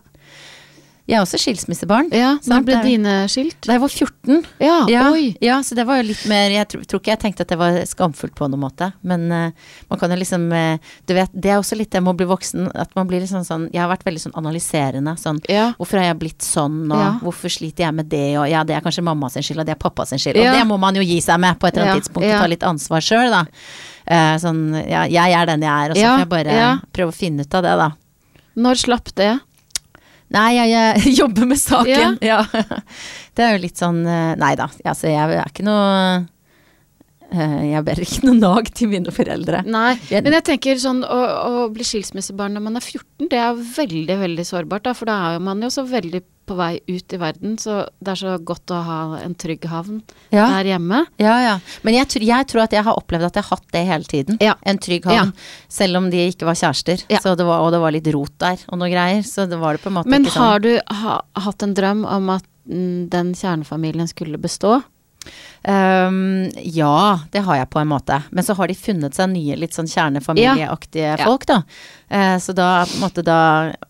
Speaker 1: Jeg er også skilsmissebarn.
Speaker 2: ja. Når ble dine skilt?
Speaker 1: Da jeg var 14.
Speaker 2: Ja.
Speaker 1: Ja, ja, så det var jo litt mer Jeg tror, tror ikke jeg tenkte at det var skamfullt på noen måte, men uh, man kan jo liksom uh, Du vet, det er også litt det med å bli voksen, at man blir liksom sånn Jeg har vært veldig sånn analyserende, sånn
Speaker 2: Ja.
Speaker 1: Hvorfor har jeg blitt sånn, og hvorfor sliter jeg med det, og ja, det er kanskje mamma sin skyld, og det er pappa sin skyld, og det må man jo gi seg med på et eller annet tidspunkt, og ta litt ansvar sjøl, da. Uh, sånn, ja, jeg er den jeg er, og så får jeg bare prøve å finne ut av det, da.
Speaker 2: Når slapp det?
Speaker 1: Nei, jeg, jeg (laughs) jobber med saken. Ja. (laughs) Det er jo litt sånn eh, Nei da, altså jeg er ikke noe Jeg bærer ikke noen nag til mine foreldre.
Speaker 2: Nei. Men jeg tenker sånn å, å bli skilsmissebarn når man er 14, det er veldig, veldig sårbart, da. For da er man jo så veldig på vei ut i verden, så det er så godt å ha en trygg havn
Speaker 1: Ja,
Speaker 2: der hjemme.
Speaker 1: ja. ja. Men jeg, tror- jeg tror at jeg har opplevd at jeg har hatt det hele tiden.
Speaker 2: Ja.
Speaker 1: En trygg havn. Selv om de ikke var kjærester. Det var, og det var litt rot der og noe greier. Så det var det på en måte
Speaker 2: Men
Speaker 1: ikke sånn.
Speaker 2: har du ha, hatt en drøm om at mm, den kjernefamilien skulle bestå?
Speaker 1: Ehm, ja, det har jeg på en måte. Men så har de funnet seg nye litt sånn kjernefamilieaktige
Speaker 2: Ja.
Speaker 1: folk, da. Uh, så da på en måte da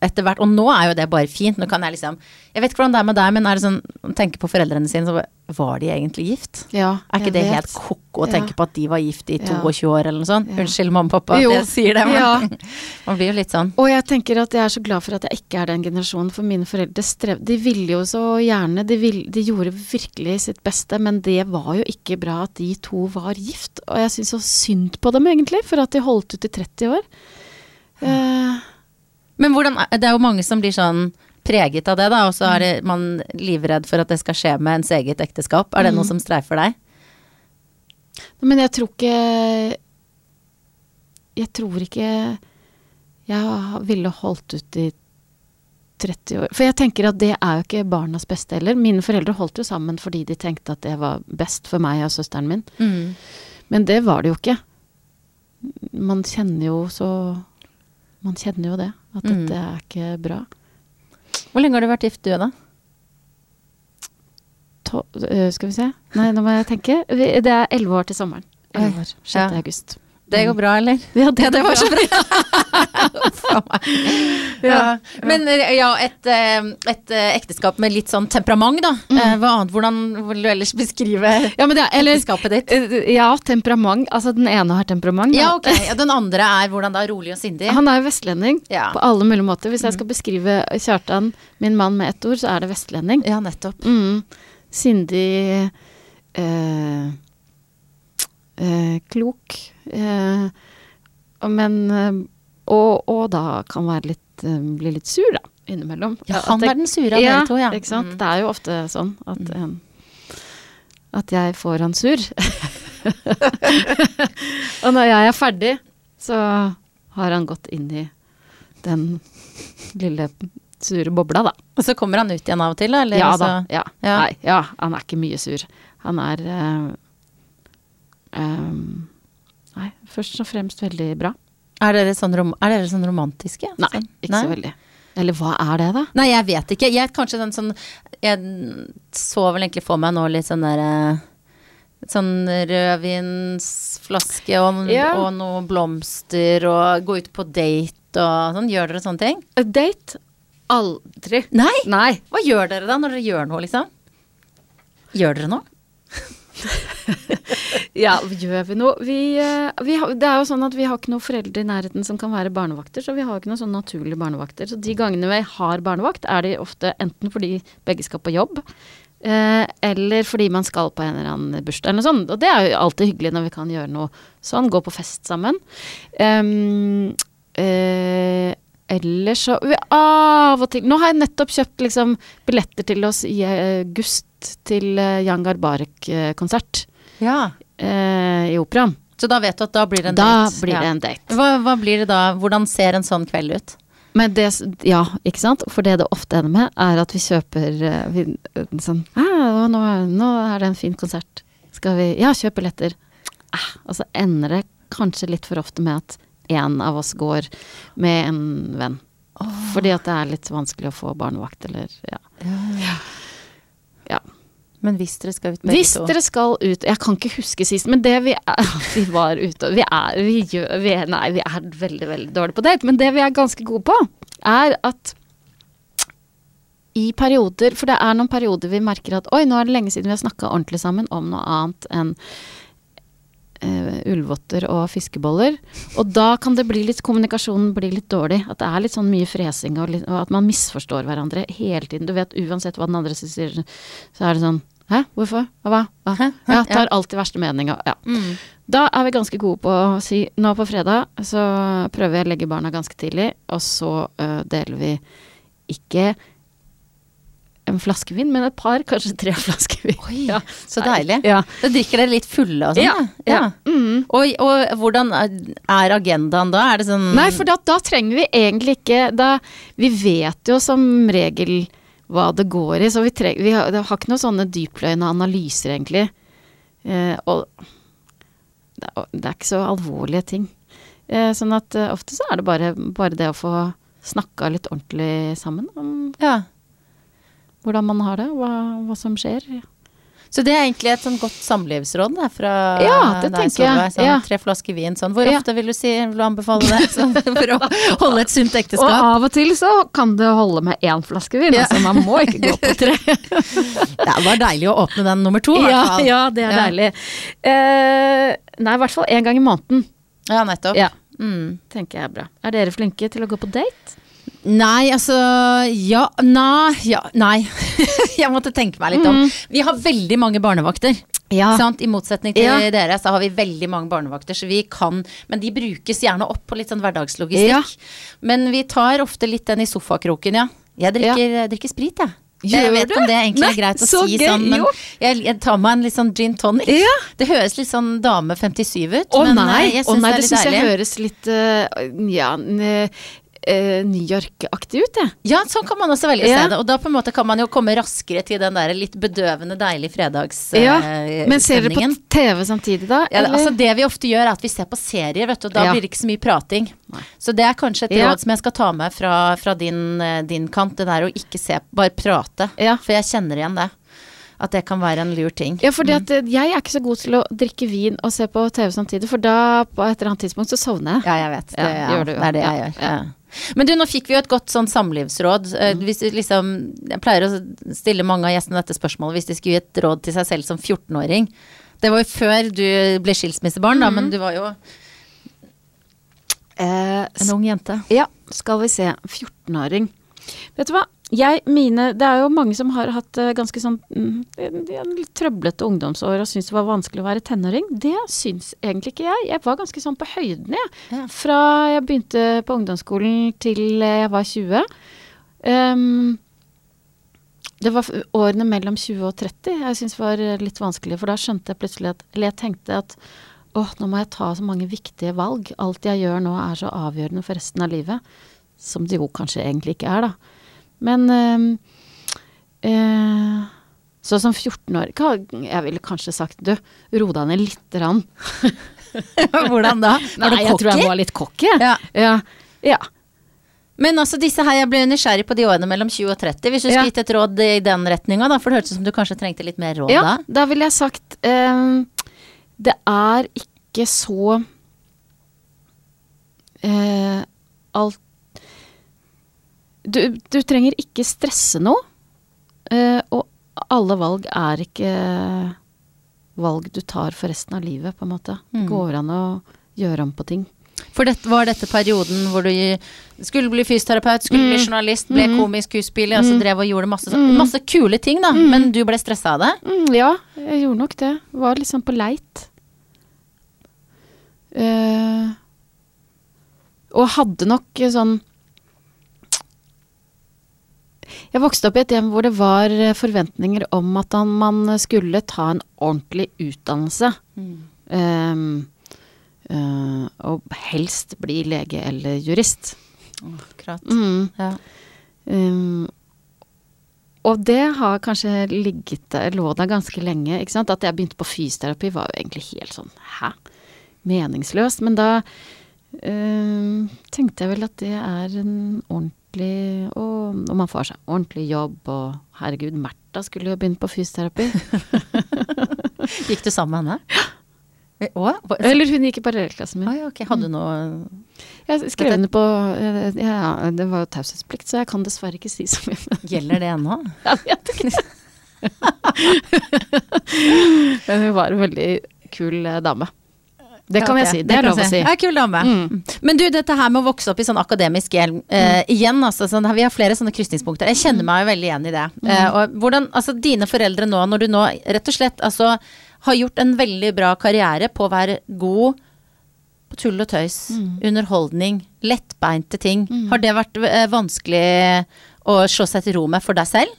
Speaker 1: etter hvert Og nå er jo det bare fint. Nå kan jeg liksom Jeg vet ikke hvordan det er med deg, men er det sånn Tenker på foreldrene sine, så bare, Var de egentlig gift?
Speaker 2: Ja,
Speaker 1: Er ikke det
Speaker 2: vet.
Speaker 1: helt ko-ko å
Speaker 2: Ja.
Speaker 1: tenke på at de var gift i
Speaker 2: Ja.
Speaker 1: 22 år eller noe sånt?
Speaker 2: Ja.
Speaker 1: Unnskyld mamma og pappa
Speaker 2: Jo.
Speaker 1: jeg sier det, men
Speaker 2: Ja. (laughs)
Speaker 1: man blir jo litt sånn.
Speaker 2: Og jeg tenker at jeg er så glad for at jeg ikke er den generasjonen, for mine foreldre strev... De ville jo så gjerne, de, vil, de gjorde virkelig sitt beste, men det var jo ikke bra at de to var gift. Og jeg syns så synd på dem, egentlig, for at de holdt ut i 30 år. Uh,
Speaker 1: Men hvordan, det er jo mange som blir sånn preget av det, da, og så er
Speaker 2: Mm.
Speaker 1: det man livredd for at det skal skje med ens eget ekteskap. Er det
Speaker 2: Mm.
Speaker 1: noe som streifer deg?
Speaker 2: men jeg tror ikke Jeg tror ikke jeg ville holdt ut i 30 år. For jeg tenker at det er jo ikke barnas beste heller. Mine foreldre holdt jo sammen fordi de tenkte at det var best for meg og søsteren min.
Speaker 1: Mm.
Speaker 2: Men det var det jo ikke. Man kjenner jo så Man kjenner jo det. At
Speaker 1: Mm.
Speaker 2: dette er ikke bra.
Speaker 1: Hvor lenge har du vært gift, du da?
Speaker 2: To, øh, skal vi se. Nei, nå må jeg tenke. Det er elleve år til sommeren. 11 år. 6.
Speaker 1: ja.
Speaker 2: august.
Speaker 1: Det går bra, eller?
Speaker 2: Ja, det, det var så bra. (laughs)
Speaker 1: Ja. Men eh, ja, et, eh, et eh, ekteskap med litt sånn temperament, da. Eh, Hva annet, hvordan vil du ellers beskrive
Speaker 2: Ja, men det er, eller,
Speaker 1: ekteskapet ditt?
Speaker 2: ja, temperament. Altså, den ene har temperament. da.
Speaker 1: Ja, ok. Ja, den andre er hvordan da? Rolig og sindig?
Speaker 2: Han er jo vestlending på alle mulige måter. Hvis jeg skal beskrive Kjartan, min mann, med ett ord, så er det vestlending.
Speaker 1: Ja, nettopp.
Speaker 2: Mm. Sindig eh, eh, Klok. Eh, men eh, og, og da kan være litt, eh, bli litt sur, da, innimellom.
Speaker 1: Ja, han
Speaker 2: jeg-
Speaker 1: er den sure av dere to, ja.
Speaker 2: Ikke sant?
Speaker 1: Mm.
Speaker 2: Det er jo ofte sånn at, eh, at jeg får han sur. (laughs) og når jeg er ferdig, så har han gått inn i den lille sure bobla, da.
Speaker 1: Og så kommer han ut igjen av og til, da? Eller
Speaker 2: Ja
Speaker 1: altså-
Speaker 2: da. Ja.
Speaker 1: Ja.
Speaker 2: Nei, ja, han er ikke mye sur. Han er eh, ehm, Nei, først og fremst veldig bra.
Speaker 1: Er dere sånn, rom er dere sånn romantiske?
Speaker 2: Nei,
Speaker 1: Sånn?
Speaker 2: ikke så veldig. Eller hva er det, da?
Speaker 1: Nei, jeg vet ikke. Jeg, kanskje den sånn Jeg så vel egentlig for meg nå litt sånn derre Sånn rødvinsflaske og,
Speaker 2: Ja.
Speaker 1: og noe blomster og gå ut på date og sånn. Gjør dere sånne ting?
Speaker 2: A date? Aldri.
Speaker 1: Nei!
Speaker 2: Nei.
Speaker 1: Hva gjør dere da når dere gjør noe, liksom? Gjør dere noe? (laughs)
Speaker 2: Ja, gjør vi noe? Vi, eh, vi det er jo sånn at vi har ikke noen foreldre i nærheten som kan være barnevakter, så vi har ikke noen sånn naturlige barnevakter. Så de gangene vi har barnevakt, er de ofte enten fordi begge skal på jobb, eh, eller fordi man skal på en eller annen bursdag eller noe sånt. Og det er jo alltid hyggelig når vi kan gjøre noe sånn, gå på fest sammen. Um, eh, Ellers så Av og til Nå har jeg nettopp kjøpt liksom billetter til oss i august til eh, Jan Garbarek-konsert
Speaker 1: Ja.
Speaker 2: eh, i operaen.
Speaker 1: Så da vet du at da blir det en
Speaker 2: Da
Speaker 1: date?
Speaker 2: blir
Speaker 1: ja.
Speaker 2: det en date.
Speaker 1: Hva, hva blir det da? Hvordan ser en sånn kveld ut?
Speaker 2: Men det, ja, ikke sant? For det det ofte ender med, er at vi kjøper eh, vi, eh, sånn ah, nå, nå er det en fin konsert. Skal vi Ja, kjøp billetter. Ah, og så ender det kanskje litt for ofte med at en av oss går med en venn. Fordi at det er litt vanskelig å få barnevakt, eller ja. ja.
Speaker 1: Men hvis dere skal ut begge
Speaker 2: Hvis
Speaker 1: to
Speaker 2: dere skal ut Jeg kan ikke huske sist, men det vi er (laughs) Vi var ute Vi er, vi gjør, vi Nei, vi er veldig, veldig dårlige på date. Men det vi er ganske gode på, er at i perioder For det er noen perioder vi merker at oi, nå er det lenge siden vi har snakka ordentlig sammen om noe annet enn uh, ullvotter og fiskeboller. Og da kan det bli litt kommunikasjonen blir litt dårlig. At det er litt sånn mye fresing, og, litt, og at man misforstår hverandre hele tiden. Du vet uansett hva den andre sier, så er det sånn Hæ, hvorfor? Hva? hva?
Speaker 1: Hæ? Hæ?
Speaker 2: Ja, tar alltid verste meninga. ja.
Speaker 1: Mm.
Speaker 2: Da er vi ganske gode på å si nå på fredag så prøver jeg å legge barna ganske tidlig, og så uh, deler vi ikke en flaske vin, men et par, kanskje tre (laughs) flasker vin.
Speaker 1: Oi,
Speaker 2: Ja.
Speaker 1: så deilig.
Speaker 2: Ja.
Speaker 1: Da drikker dere litt fulle og sånn?
Speaker 2: Ja,
Speaker 1: ja.
Speaker 2: ja. Mm.
Speaker 1: Og, og hvordan er agendaen da? Er det sånn
Speaker 2: Nei, for da, da trenger vi egentlig ikke da, Vi vet jo som regel hva det går i, så vi, treng, vi har, har ikke noen sånne dypløyende analyser, egentlig. Eh, og det er, det er ikke så alvorlige ting. Eh, sånn at eh, ofte så er det bare, bare det å få snakka litt ordentlig sammen om
Speaker 1: Ja.
Speaker 2: Hvordan man har det, hva, hva som skjer.
Speaker 1: Så det er egentlig et sånn godt samlivsråd der, fra
Speaker 2: Ja, det
Speaker 1: deg. Solveig. Sånn,
Speaker 2: Ja.
Speaker 1: Tre flasker vin sånn. Hvor
Speaker 2: Ja.
Speaker 1: ofte vil du si, vil du anbefale det (laughs) sånn, for å holde et sunt ekteskap?
Speaker 2: Og av og til så kan det holde med én flaske vin,
Speaker 1: Ja.
Speaker 2: altså man må ikke gå på tre. (laughs)
Speaker 1: Det var deilig å åpne den nummer to, i hvert fall.
Speaker 2: ja, det er deilig. Eh, nei, i hvert fall én gang i måneden.
Speaker 1: Ja, nettopp.
Speaker 2: Ja.
Speaker 1: Mm.
Speaker 2: tenker jeg er bra. Er dere flinke til å gå på date?
Speaker 1: Nei, altså Ja, nei, ja, nei. (laughs) jeg måtte tenke meg litt om. Vi har veldig mange barnevakter.
Speaker 2: Ja.
Speaker 1: Sant? I motsetning til
Speaker 2: Ja.
Speaker 1: dere, så har vi veldig mange barnevakter, så vi kan Men de brukes gjerne opp på litt sånn hverdagslogistikk. Men vi tar ofte litt den i sofakroken, ja. Jeg drikker, drikker sprit, jeg. Jeg vet
Speaker 2: du?
Speaker 1: om det egentlig
Speaker 2: Nei,
Speaker 1: er greit å si
Speaker 2: gøy,
Speaker 1: sånn, men jeg, jeg tar meg en litt sånn gin tonic.
Speaker 2: Ja.
Speaker 1: Det høres litt sånn dame 57 ut,
Speaker 2: Å
Speaker 1: men
Speaker 2: nei,
Speaker 1: eh, jeg syns det er
Speaker 2: det syns jeg høres litt uh, ja, eh, New York-aktig ut, jeg.
Speaker 1: Ja, sånn kan man også velge å
Speaker 2: Ja.
Speaker 1: se det. Og da på en måte kan man jo komme raskere til den der litt bedøvende deilige fredags
Speaker 2: Ja,
Speaker 1: eh,
Speaker 2: Men ser dere på. TV samtidig, da?
Speaker 1: Ja, altså det vi ofte gjør er at vi ser på serier, vet du. og Da
Speaker 2: Ja.
Speaker 1: blir det ikke så mye prating.
Speaker 2: Nei.
Speaker 1: Så det er kanskje et
Speaker 2: Ja.
Speaker 1: råd som jeg skal ta med fra, fra din, eh, din kant. Det der å ikke se, bare prate.
Speaker 2: Ja.
Speaker 1: For jeg kjenner igjen det. At det kan være en lur ting.
Speaker 2: Ja, fordi at eh, jeg er ikke så god til å drikke vin og se på TV samtidig, for da, på et eller annet tidspunkt, så sovner jeg.
Speaker 1: Ja, jeg vet. Det,
Speaker 2: Ja,
Speaker 1: ja,
Speaker 2: jo.
Speaker 1: det er det jeg
Speaker 2: Ja,
Speaker 1: gjør.
Speaker 2: ja.
Speaker 1: Men du, nå fikk vi jo et godt sånn samlivsråd. Eh,
Speaker 2: Mm.
Speaker 1: Hvis liksom, jeg pleier å stille mange av gjestene dette spørsmålet hvis de skulle gi et råd til seg selv som 14-åring. Det var jo før du ble skilsmissebarn, da,
Speaker 2: Mm.
Speaker 1: men du var jo
Speaker 2: Eh,
Speaker 1: en ung jente.
Speaker 2: Ja, skal vi se. 14-åring. Vet du hva? Jeg, mine, det er jo mange som har hatt eh, ganske sånn mm, litt trøblete ungdomsår og syns det var vanskelig å være tenåring. Det syns egentlig ikke jeg. Jeg var ganske sånn på høyden, jeg.
Speaker 1: Ja.
Speaker 2: Fra jeg begynte på ungdomsskolen til jeg var 20. Um, det var årene mellom 20 og 30 jeg syns var litt vanskelig, for da skjønte jeg plutselig at Eller jeg tenkte at åh, nå må jeg ta så mange viktige valg. Alt jeg gjør nå er så avgjørende for resten av livet. Som det jo kanskje egentlig ikke er, da. Men ehm, eh, Så som 14 år Jeg ville kanskje sagt du, ro deg ned lite grann. (laughs)
Speaker 1: Hvordan da? (laughs) Var
Speaker 2: Nei,
Speaker 1: du
Speaker 2: jeg tror jeg
Speaker 1: cocky?
Speaker 2: var litt cocky.
Speaker 1: Ja.
Speaker 2: Ja. ja.
Speaker 1: Men altså disse her, jeg ble nysgjerrig på de årene mellom 20 og 30. Hvis du
Speaker 2: Ja.
Speaker 1: gitt et råd i den retninga, da, for det hørtes ut som du kanskje trengte litt mer råd
Speaker 2: Ja,
Speaker 1: da?
Speaker 2: da ville jeg sagt eh, Det er ikke så eh, alt du, du trenger ikke stresse noe. Uh, og alle valg er ikke valg du tar for resten av livet, på en måte. Det går an å gjøre om på ting.
Speaker 1: For dette, var dette perioden hvor du skulle bli fysioterapeut, skulle
Speaker 2: Mm.
Speaker 1: bli journalist, ble komisk skuespiller, altså drev og gjorde masse, sånn- masse kule ting, da. Men du ble stressa av det?
Speaker 2: Mm, ja, jeg gjorde nok det. Var liksom på leit. Uh, og hadde nok sånn Jeg vokste opp i et hjem hvor det var eh, forventninger om at man skulle ta en ordentlig utdannelse. Mm. Um, uh, og helst bli lege eller jurist.
Speaker 1: Akkurat.
Speaker 2: Mm.
Speaker 1: Ja.
Speaker 2: Um, og det har kanskje ligget der, lå der ganske lenge. Ikke sant? At jeg begynte på fysioterapi var jo egentlig helt sånn hæ? Meningsløst. Men da um, tenkte jeg vel at det er en ordentlig Og og, man får seg ordentlig jobb, og herregud, Märtha skulle jo begynt på fysioterapi. (laughs)
Speaker 1: Gikk du sammen med henne? Å? hva-
Speaker 2: Eller hun gikk i parallellklassen min.
Speaker 1: Oi, ok, hadde du noe
Speaker 2: Jeg skrev henne på eh, ja, Det var jo taushetsplikt, så jeg kan dessverre ikke si så mye.
Speaker 1: Gjelder det ennå? (laughs)
Speaker 2: Jeg vet ikke. (laughs) Men hun var en veldig kul eh, dame. Det kan jeg si. Det er lov å si.
Speaker 1: Ja, kul dame.
Speaker 2: Mm.
Speaker 1: Men du, dette her med å vokse opp i sånn akademisk hjelm, eh, igjen, altså, sånn, vi har flere sånne krysningspunkter. Jeg kjenner meg jo veldig igjen i det. Eh, og hvordan, altså dine foreldre nå, når du nå rett og slett altså har gjort en veldig bra karriere på å være god på tull og tøys, underholdning, lettbeinte ting. Har det vært eh, vanskelig å slå seg til ro med for deg selv?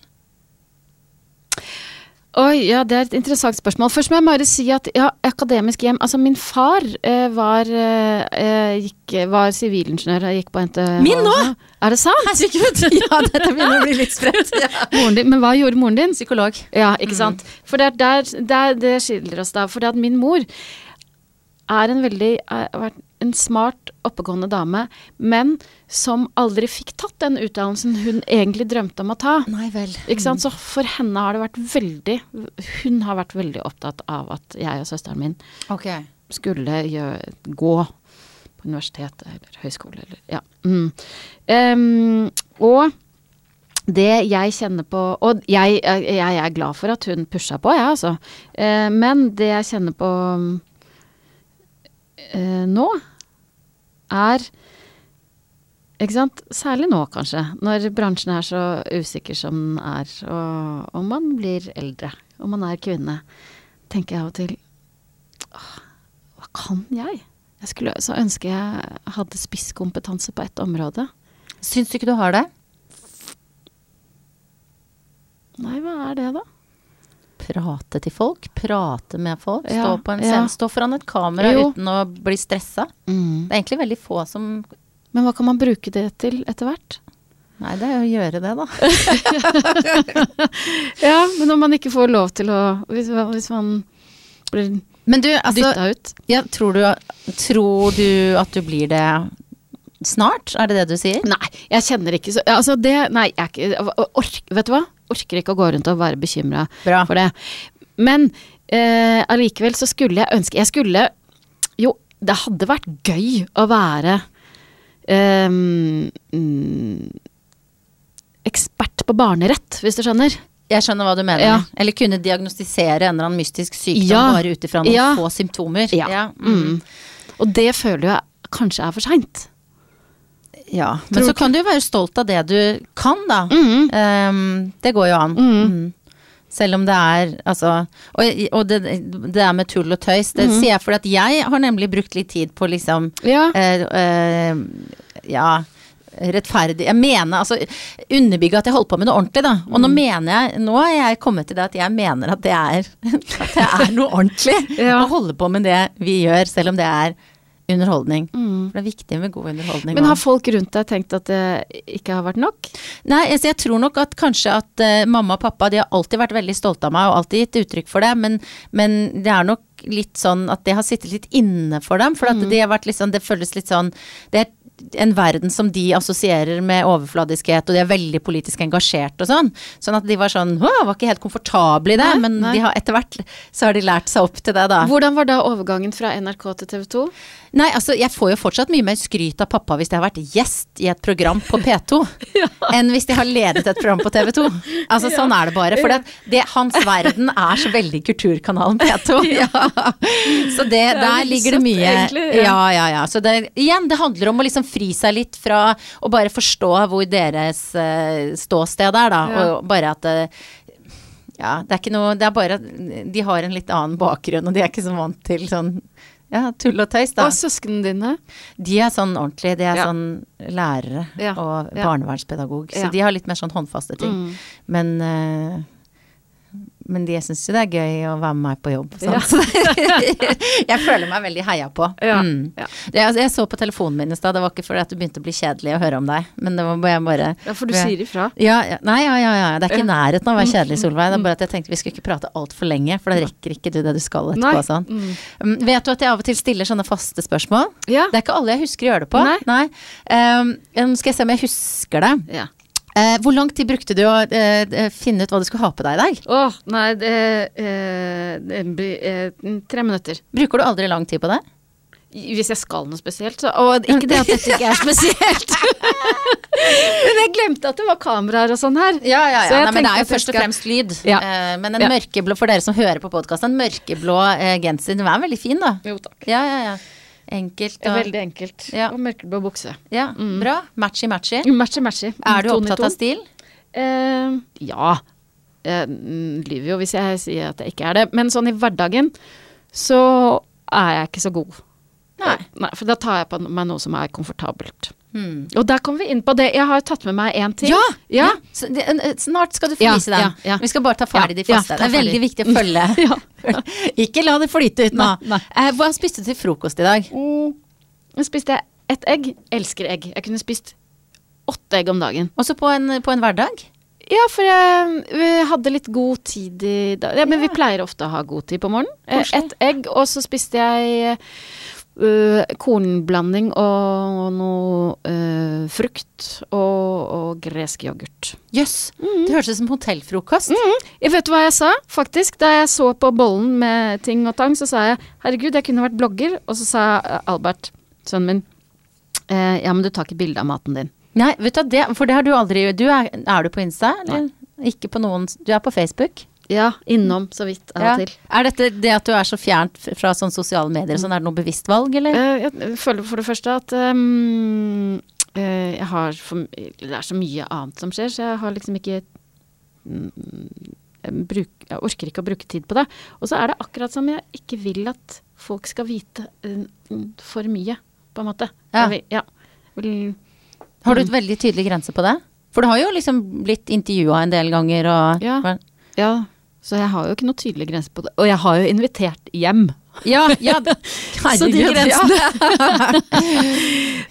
Speaker 2: Oi, ja, det er et interessant spørsmål. Først må jeg bare si at ja, akademisk hjem Altså, min far eh, var, eh, eh, gikk, var sivilingeniør og gikk på NTH.
Speaker 1: Min nå?
Speaker 2: Er det sant?
Speaker 1: Herregud! (laughs) ja, dette begynner å bli litt spredt. (laughs) Ja.
Speaker 2: Din, men hva gjorde moren din?
Speaker 1: Psykolog.
Speaker 2: Ja, ikke sant. For det er der, der det skiller oss da. For det at min mor er en veldig er, en smart, oppegående dame, men som aldri fikk tatt den utdannelsen hun egentlig drømte om å ta.
Speaker 1: Nei vel.
Speaker 2: Ikke sant? Så for henne har det vært veldig Hun har vært veldig opptatt av at jeg og søsteren min
Speaker 1: okay.
Speaker 2: skulle gjøre, gå på universitet eller høyskole eller Ja. Mm. Um, og det jeg kjenner på Og jeg, jeg er glad for at hun pusha på, jeg, ja, altså. Uh, men det jeg kjenner på eh, nå, er ikke sant? Særlig nå, kanskje, når bransjen er så usikker som den er, og, om man blir eldre, og man er kvinne, tenker jeg av og til åh, Hva kan jeg? Jeg skulle så ønske jeg hadde spisskompetanse på ett område.
Speaker 1: Syns du ikke du har det?
Speaker 2: Nei, hva er det, da?
Speaker 1: Prate til folk, prate med folk, stå, på en scene, stå foran et kamera
Speaker 2: Jo.
Speaker 1: uten å bli stressa. Det er egentlig veldig få som
Speaker 2: Men hva kan man bruke det til etter hvert?
Speaker 1: Nei, det er jo å gjøre det, da. (laughs)
Speaker 2: Ja, men om man ikke får lov til å Hvis, hvis man blir
Speaker 1: Men du, altså
Speaker 2: dytta ut.
Speaker 1: ja, tror, du, tror du at du blir det snart? Er det det du sier?
Speaker 2: Nei, jeg kjenner ikke så Altså, det Nei, jeg er ikke ork, Vet du hva? Orker ikke å gå rundt og være bekymra for det. Men eh, allikevel så skulle jeg ønske Jeg skulle Jo, det hadde vært gøy å være eh, mm, ekspert på barnerett, hvis du skjønner.
Speaker 1: Jeg skjønner hva du mener.
Speaker 2: Ja.
Speaker 1: Eller kunne diagnostisere en eller annen mystisk sykdom
Speaker 2: Ja.
Speaker 1: bare ut ifra noen
Speaker 2: Ja.
Speaker 1: få symptomer.
Speaker 2: Ja.
Speaker 1: Mm.
Speaker 2: Mm. Og det føler jeg kanskje er for seint.
Speaker 1: Ja. Men så kan du jo være stolt av det du kan, da.
Speaker 2: Mm.
Speaker 1: Um, det går jo an. Mm. Selv om det er altså Og, og det, det er med tull og tøys, det sier jeg fordi at jeg har nemlig brukt litt tid på liksom
Speaker 2: Ja.
Speaker 1: Uh, uh, Ja, rettferdig Jeg mener altså Underbygge at jeg holder på med noe ordentlig, da. Og nå mener jeg Nå har jeg kommet til det at jeg mener at det er (laughs) At det er noe ordentlig
Speaker 2: Ja.
Speaker 1: å holde på med det vi gjør, selv om det er underholdning.
Speaker 2: Mm.
Speaker 1: For det er viktig med god underholdning.
Speaker 2: Men
Speaker 1: også.
Speaker 2: har folk rundt deg tenkt at det ikke har vært nok?
Speaker 1: Nei, altså jeg tror nok at kanskje at uh, mamma og pappa de har alltid vært veldig stolte av meg og alltid gitt uttrykk for det, men, men det er nok litt sånn at det har sittet litt inne for dem. For
Speaker 2: Mm.
Speaker 1: de har vært litt sånn, det føles litt sånn Det er en verden som de assosierer med overfladiskhet, og de er veldig politisk engasjert og sånn. Sånn at de var sånn Å, var ikke helt komfortable i det,
Speaker 2: Nei,
Speaker 1: men
Speaker 2: nei.
Speaker 1: de har etter hvert så har de lært seg opp til det, da.
Speaker 2: Hvordan var da overgangen fra NRK til TV 2?
Speaker 1: Nei, altså jeg får jo fortsatt mye mer skryt av pappa hvis jeg har vært gjest i et program på P2, (laughs) enn hvis de har ledet et program på TV 2. Altså sånn er det bare. For det, det, hans verden er så veldig kulturkanalen P2. (laughs) Så det,
Speaker 2: er
Speaker 1: der ligger det mye
Speaker 2: egentlig, ja.
Speaker 1: Ja, ja, ja. Så det, igjen, det handler om å liksom fri seg litt fra å bare forstå hvor deres uh, ståsted er, da.
Speaker 2: Ja.
Speaker 1: Og bare at eh, ja, det er ikke noe Det er bare at de har en litt annen bakgrunn, og de er ikke så vant til sånn ja, tull og tøys, da.
Speaker 2: Og søsknene dine?
Speaker 1: De er sånn ordentlig, de er
Speaker 2: Ja.
Speaker 1: sånn lærere
Speaker 2: Ja,
Speaker 1: og barnevernspedagog, så de har litt mer sånn håndfaste ting.
Speaker 2: Mm.
Speaker 1: Men, eh, men de syns jo det er gøy å være med meg på jobb.
Speaker 2: Ja. (laughs)
Speaker 1: Jeg føler meg veldig heia på.
Speaker 2: Ja,
Speaker 1: Mm.
Speaker 2: ja.
Speaker 1: Det, altså, jeg så på telefonen min i stad, det var ikke fordi at det begynte å bli kjedelig å høre om deg, men det var bare, bare
Speaker 2: Ja, for du
Speaker 1: jeg,
Speaker 2: sier ifra.
Speaker 1: ja, nei, ja, ja, ja. Det er ikke i nærheten av å være kjedelig, Solveig. Det er bare at jeg tenkte vi skulle ikke prate altfor lenge, for da rekker ikke du det du skal etterpå. Sånn.
Speaker 2: Mm.
Speaker 1: Vet du at jeg av og til stiller sånne faste spørsmål? Det er ikke alle jeg husker å gjøre det på.
Speaker 2: Nei.
Speaker 1: Um, um, skal jeg se om jeg husker det.
Speaker 2: ja.
Speaker 1: Eh, hvor lang tid brukte du å eh, eh, finne ut hva du skulle ha på deg i dag?
Speaker 2: Åh, nei, det, eh, det eh, tre minutter.
Speaker 1: Bruker du aldri lang tid på det?
Speaker 2: Hvis jeg skal noe spesielt, så Og ikke det at dette ikke er (laughs) spesielt. (laughs) Men jeg glemte at det var kameraer og sånn her.
Speaker 1: Ja, ja, ja. Nei, men det er jo først og fremst lyd.
Speaker 2: Ja.
Speaker 1: Uh, men en
Speaker 2: Ja.
Speaker 1: mørkeblå, for dere som hører på podkast, en mørkeblå uh, genser, den er veldig fin, da.
Speaker 2: Jo takk.
Speaker 1: Ja, ja, ja. Enkelt og
Speaker 2: veldig enkelt.
Speaker 1: Ja.
Speaker 2: Og mørkeblå bukse.
Speaker 1: Ja, bra. Matchy-matchy.
Speaker 2: Matchy, matchy.
Speaker 1: Er du opptatt av stil?
Speaker 2: Uh, ja. Jeg mm, lyver jo hvis jeg sier at jeg ikke er det. Men sånn i hverdagen så er jeg ikke så god.
Speaker 1: Nei. Nei.
Speaker 2: For da tar jeg på meg noe som er komfortabelt.
Speaker 1: Hmm.
Speaker 2: Og der kommer vi inn på det. Jeg har tatt med meg én ting.
Speaker 1: Ja!
Speaker 2: Ja.
Speaker 1: ja. Det, snart skal du få vise den.
Speaker 2: ja, ja.
Speaker 1: Vi skal bare ta ferdig de faste. det er veldig
Speaker 2: ferdig.
Speaker 1: viktig å følge. (laughs) (laughs) Ikke la det flyte ut nå.
Speaker 2: Nei, nei.
Speaker 1: Eh, hva spiste du til frokost i dag?
Speaker 2: Mm. Nå spiste jeg ett egg. Elsker egg. Jeg kunne spist åtte egg om dagen.
Speaker 1: Også på en, på en hverdag?
Speaker 2: Ja, for jeg, vi hadde litt god tid i dag. Ja, men vi pleier ofte å ha god tid på morgenen. Eh, Ett egg, og så spiste jeg øh, kornblanding og noe uh, frukt og, og gresk yoghurt.
Speaker 1: Jøss, det hørtes ut som hotellfrokost.
Speaker 2: Jeg vet du hva jeg sa, faktisk? Da jeg så på bollen med ting og tang, så sa jeg herregud, jeg kunne vært blogger. Og så sa eh, Albert, sønnen min, uh, ja, men du tar ikke bilde av maten din.
Speaker 1: Nei, vet du det, for det har du aldri gjort. er, er du på Insta? Eller? Ikke på noen Du er på Facebook?
Speaker 2: Ja, innom så vidt av
Speaker 1: Ja.
Speaker 2: og til.
Speaker 1: Er dette det at du er så fjernt fra sånne sosiale medier, sånn, er det noe bevisst valg, eller?
Speaker 2: Eh, Jeg føler for det første at eh, jeg har for, Det er så mye annet som skjer, så jeg har liksom ikke mm, jeg, bruk, jeg orker ikke å bruke tid på det. Og så er det akkurat som jeg ikke vil at folk skal vite eh, for mye, på en måte.
Speaker 1: Ja.
Speaker 2: Vil, ja. Vil,
Speaker 1: Har du et veldig tydelig grense på det? For du har jo liksom blitt intervjua en del ganger og
Speaker 2: Ja. ja, så jeg har jo ikke noe tydelig grense på det. Og jeg har jo invitert hjem.
Speaker 1: Ja, ja. (laughs)
Speaker 2: Så de
Speaker 1: grensene
Speaker 2: grensene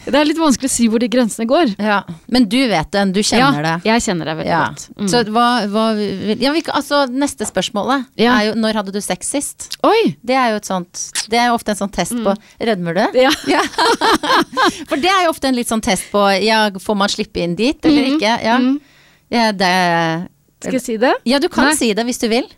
Speaker 2: (laughs) Det er litt vanskelig å si hvor de grensene går.
Speaker 1: Ja. Men du vet den, du kjenner
Speaker 2: ja,
Speaker 1: det.
Speaker 2: jeg kjenner det veldig
Speaker 1: Ja.
Speaker 2: godt. Mm.
Speaker 1: Så hva, hva ja, vi, altså, Neste spørsmålet
Speaker 2: Ja.
Speaker 1: er jo når hadde du sex sist?
Speaker 2: Oi!
Speaker 1: Det er jo et sånt Det er jo ofte en sånn test på Rødmer du? (laughs)
Speaker 2: Ja.
Speaker 1: For det er jo ofte en litt sånn test på ja, Får man slippe inn dit, eller
Speaker 2: mm.
Speaker 1: ikke? Ja.
Speaker 2: Mhm.
Speaker 1: ja, det
Speaker 2: Skal jeg si det?
Speaker 1: Ja, du kan
Speaker 2: Nei.
Speaker 1: si det hvis du vil.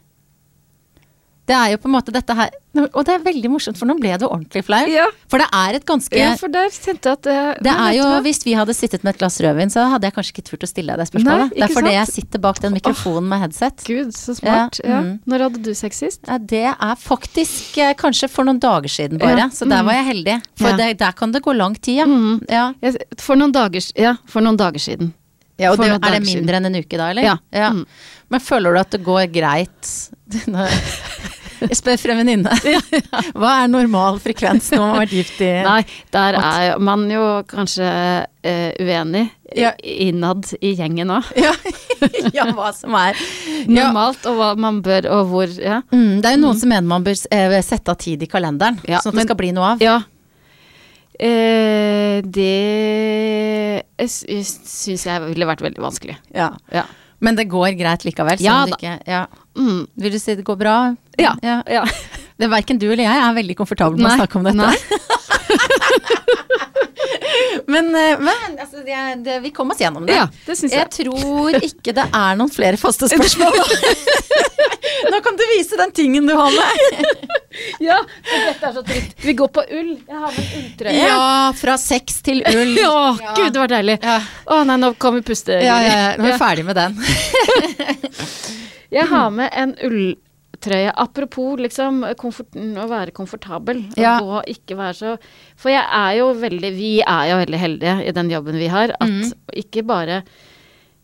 Speaker 1: Det er jo på en måte dette her Og det er veldig morsomt, for nå ble du ordentlig flau.
Speaker 2: Ja.
Speaker 1: For det er et ganske
Speaker 2: Ja, for der kjente jeg at det
Speaker 1: Det er jo, Hvis vi hadde sittet med et glass rødvin, så hadde jeg kanskje ikke turt å stille deg det spørsmålet.
Speaker 2: Nei,
Speaker 1: det er fordi jeg sitter bak den mikrofonen med headset.
Speaker 2: Gud, så smart.
Speaker 1: Ja, mm.
Speaker 2: Når hadde du sex sist?
Speaker 1: Ja, det er faktisk eh, kanskje for noen dager siden bare, så der
Speaker 2: mm.
Speaker 1: var jeg heldig. For det, der kan det gå lang tid, ja.
Speaker 2: Mm.
Speaker 1: ja.
Speaker 2: For, noen dager, ja, for noen dager siden.
Speaker 1: Ja det, er det mindre enn en uke da, eller?
Speaker 2: Ja. Mm.
Speaker 1: Men føler du at det går greit (laughs) Jeg spør fra venninne. (laughs) Hva er normal frekvens når man har vært gift i (laughs)
Speaker 2: Nei, der er man jo kanskje uh, uenig
Speaker 1: Ja.
Speaker 2: innad i gjengen òg.
Speaker 1: ja. ja, hva som er.
Speaker 2: Normalt, og hva man bør, og hvor. Ja.
Speaker 1: Mm, det er jo noen som mener man bør eh, sette av tid i kalenderen,
Speaker 2: Ja,
Speaker 1: sånn at det skal bli noe av.
Speaker 2: ja. Eh, det syns jeg ville vært veldig vanskelig.
Speaker 1: Ja.
Speaker 2: Ja.
Speaker 1: Men det går greit likevel?
Speaker 2: Ja da.
Speaker 1: Ikke, ja.
Speaker 2: Mm.
Speaker 1: Vil du si det går bra?
Speaker 2: Ja.
Speaker 1: ja.
Speaker 2: ja.
Speaker 1: Det er Verken du eller jeg er veldig komfortable med
Speaker 2: Nei,
Speaker 1: å snakke om dette.
Speaker 2: nei. (laughs)
Speaker 1: men eh, men altså, det, det, vi kom oss gjennom det.
Speaker 2: Ja, det syns
Speaker 1: Jeg
Speaker 2: jeg.
Speaker 1: tror ikke det er noen flere faste (laughs) spørsmål. Nå kan du vise den tingen du har med.
Speaker 2: Ja, for dette er så trygt. Vi går på ull. Jeg har med ulltrøye.
Speaker 1: Ja, fra sex til ull.
Speaker 2: Ja, gud, det var deilig.
Speaker 1: Ja.
Speaker 2: Å nei, nå kan vi puste.
Speaker 1: Ja, ja, ja. Nå er vi ferdig med den. (laughs) (laughs)
Speaker 2: Jeg har med en ulltrøye. Apropos liksom komforten, å være komfortabel.
Speaker 1: Ja.
Speaker 2: Og ikke være så For jeg er jo veldig Vi er jo veldig heldige i den jobben vi har. At
Speaker 1: mm.
Speaker 2: ikke bare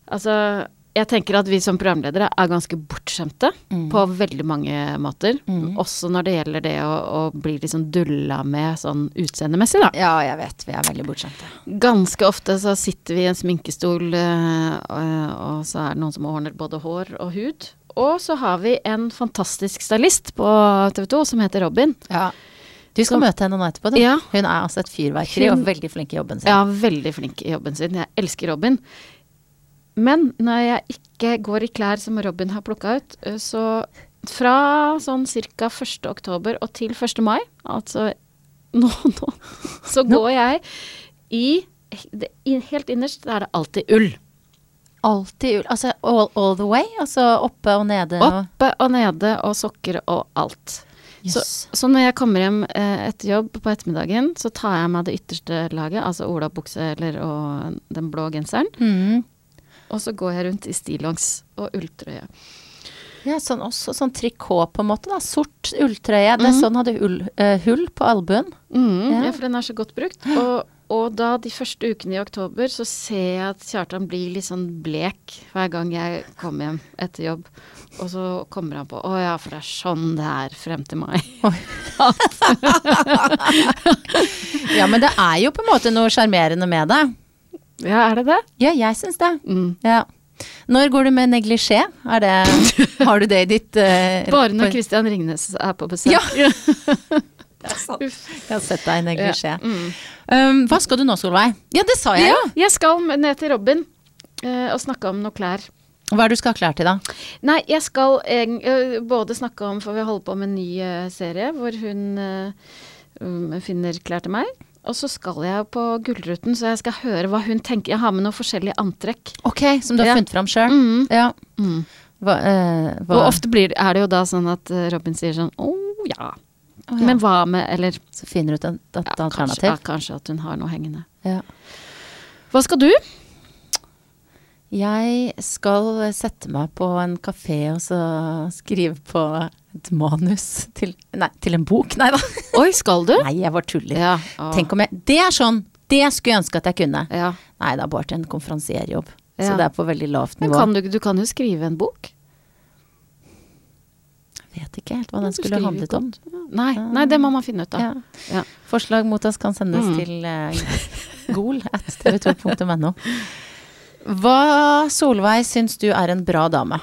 Speaker 2: Altså jeg tenker at vi som programledere er ganske bortskjemte
Speaker 1: Mm.
Speaker 2: på veldig mange måter.
Speaker 1: Mm.
Speaker 2: Også når det gjelder det å, å bli liksom dulla med sånn utseendemessig, da.
Speaker 1: Ja, jeg vet. Vi er veldig bortskjemte.
Speaker 2: Ganske ofte så sitter vi i en sminkestol, øh, og, og så er det noen som ordner både hår og hud. Og så har vi en fantastisk stylist på TV 2 som heter Robin.
Speaker 1: Ja. Du skal
Speaker 2: Så-
Speaker 1: møte henne nå etterpå.
Speaker 2: Ja.
Speaker 1: Hun er altså et fyrverkeri og veldig flink i jobben sin.
Speaker 2: Ja, veldig flink i jobben sin. Jeg elsker Robin. Men når jeg ikke går i klær som Robin har plukka ut, så fra sånn ca. 1. oktober og til 1. mai, altså nå, nå, så går jeg i i- Helt innerst er det alltid ull.
Speaker 1: Alltid ull. Altså all, all the way? Altså oppe og nede? og-
Speaker 2: Oppe og nede og sokker og alt. Så, så når jeg kommer hjem eh, etter jobb på ettermiddagen, så tar jeg meg det ytterste laget, altså olabukse eller og den blå genseren,
Speaker 1: Mm.
Speaker 2: og så går jeg rundt i stillongs og ulltrøye.
Speaker 1: Ja, sånn også sånn trikot på en måte, da. Sort ulltrøye. Det er
Speaker 2: Mhm.
Speaker 1: sånn hadde hull, uh, hull på albuen.
Speaker 2: Mm,
Speaker 1: Ja.
Speaker 2: ja. for den er så godt brukt. Og, og da de første ukene i oktober, så ser jeg at Kjartan blir litt sånn blek hver gang jeg kommer hjem etter jobb. Og så kommer han på Å ja, for det er sånn det er frem til mai.
Speaker 1: Ja, men det er jo på en måte noe sjarmerende med det.
Speaker 2: Ja, er det det?
Speaker 1: Ja, jeg syns det.
Speaker 2: Mm.
Speaker 1: Ja. Når går du med neglisjé? Har du det i ditt uh,
Speaker 2: Bare når Kristian Ringnes er på besøk.
Speaker 1: Ja. (laughs) Det sant. Jeg har sett deg i neglisjé.
Speaker 2: Ja. Mm.
Speaker 1: Um, hva skal du nå, Solveig? Ja, det sa jeg
Speaker 2: Ja,
Speaker 1: jo!
Speaker 2: jeg skal ned til Robin uh, og snakke om noe klær.
Speaker 1: Hva er det du skal ha klær til, da?
Speaker 2: Nei, jeg skal ø, både snakke om, for vi holder på med en ny uh, serie hvor hun um, finner klær til meg. Og så skal jeg på Gullruten, så jeg skal høre hva hun tenker. Jeg har med noen forskjellige antrekk.
Speaker 1: Ok, som du har
Speaker 2: Ja.
Speaker 1: funnet fram sjøl?
Speaker 2: Mm.
Speaker 1: Ja.
Speaker 2: Mm.
Speaker 1: Hva, eh, hva?
Speaker 2: Og ofte blir, er det jo da sånn at Robin sier sånn Å ja.
Speaker 1: Å, ja.
Speaker 2: Men hva med Eller
Speaker 1: Så finner du ut et, et
Speaker 2: ja, kanskje,
Speaker 1: alternativ?
Speaker 2: ja, kanskje at hun har noe hengende.
Speaker 1: Ja.
Speaker 2: Hva skal du?
Speaker 1: Jeg skal sette meg på en kafé og så skrive på et manus til Nei, til en bok. Nei da.
Speaker 2: Oi, skal du? (laughs)
Speaker 1: Nei, jeg var tuller.
Speaker 2: Ja.
Speaker 1: Tenk om jeg Det er sånn! Det skulle jeg ønske at jeg kunne.
Speaker 2: ja.
Speaker 1: Nei, det er bare til en konferansierjobb. Så det er på veldig lavt
Speaker 2: Men
Speaker 1: nivå.
Speaker 2: kan du, du kan jo skrive en bok.
Speaker 1: Vet ikke helt hva den skulle handlet om.
Speaker 2: Nei, nei, det må man finne ut av.
Speaker 1: Ja.
Speaker 2: Ja.
Speaker 1: Forslag oss kan sendes
Speaker 2: Mm.
Speaker 1: til uh, gol at tv2.no. Hva, Solveig, syns du er en bra dame?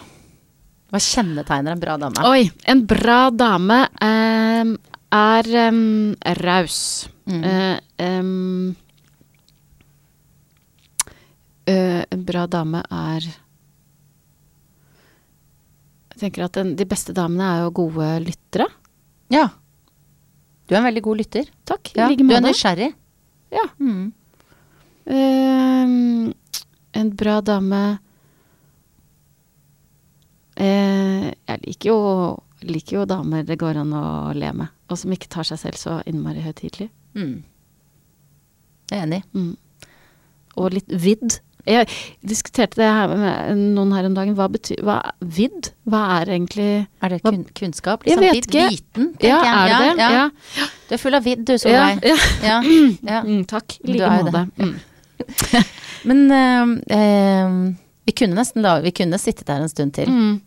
Speaker 1: Hva kjennetegner en bra dame?
Speaker 2: Oi, en bra dame um, er um, raus.
Speaker 1: Mm.
Speaker 2: Uh, um, uh, en bra dame er Jeg tenker at den, de beste damene er jo gode lyttere.
Speaker 1: Ja. Du er en veldig god lytter.
Speaker 2: Takk.
Speaker 1: Ja.
Speaker 2: like
Speaker 1: Du er nysgjerrig.
Speaker 2: Ja.
Speaker 1: Mm.
Speaker 2: Uh, en bra dame uh, Jeg liker jo, liker jo damer det går an å le med, og som ikke tar seg selv så innmari høytidelig.
Speaker 1: Mm. Jeg er enig.
Speaker 2: Mm. Og litt vidd. Jeg diskuterte det her med noen her om dagen. Hva betyr hva, Vidd? Hva er egentlig
Speaker 1: Er det kun, kunnskap?
Speaker 2: Jeg
Speaker 1: Liksom
Speaker 2: vet
Speaker 1: vidt-
Speaker 2: ikke.
Speaker 1: Viten,
Speaker 2: Ja,
Speaker 1: jeg.
Speaker 2: er det det?
Speaker 1: Ja,
Speaker 2: Ja.
Speaker 1: Du er full av vidd du, Solveig.
Speaker 2: ja.
Speaker 1: Ja. ja. (laughs)
Speaker 2: Mm, takk. I like måte. Mm. (laughs)
Speaker 1: Men eh, eh, vi kunne nesten la Vi kunne sittet der en stund til.
Speaker 2: Mm.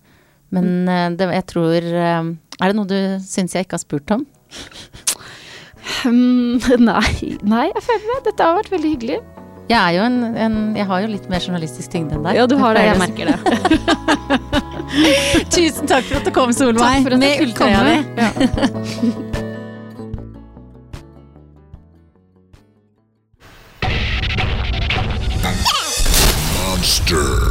Speaker 1: Men eh, det, jeg tror eh, Er det noe du syns jeg ikke har spurt om?
Speaker 2: Um, (laughs) nei, nei, jeg føler det. Dette har vært veldig hyggelig.
Speaker 1: Jeg er jo en, en, Jeg har jo litt mer journalistisk tyngde enn deg.
Speaker 2: Ja, du har det. Jeg merker det. (laughs)
Speaker 1: Tusen takk for at du kom, Solveig.
Speaker 2: Takk for at
Speaker 1: du
Speaker 2: fulgte Med
Speaker 1: ulltrøya di.
Speaker 3: Monster.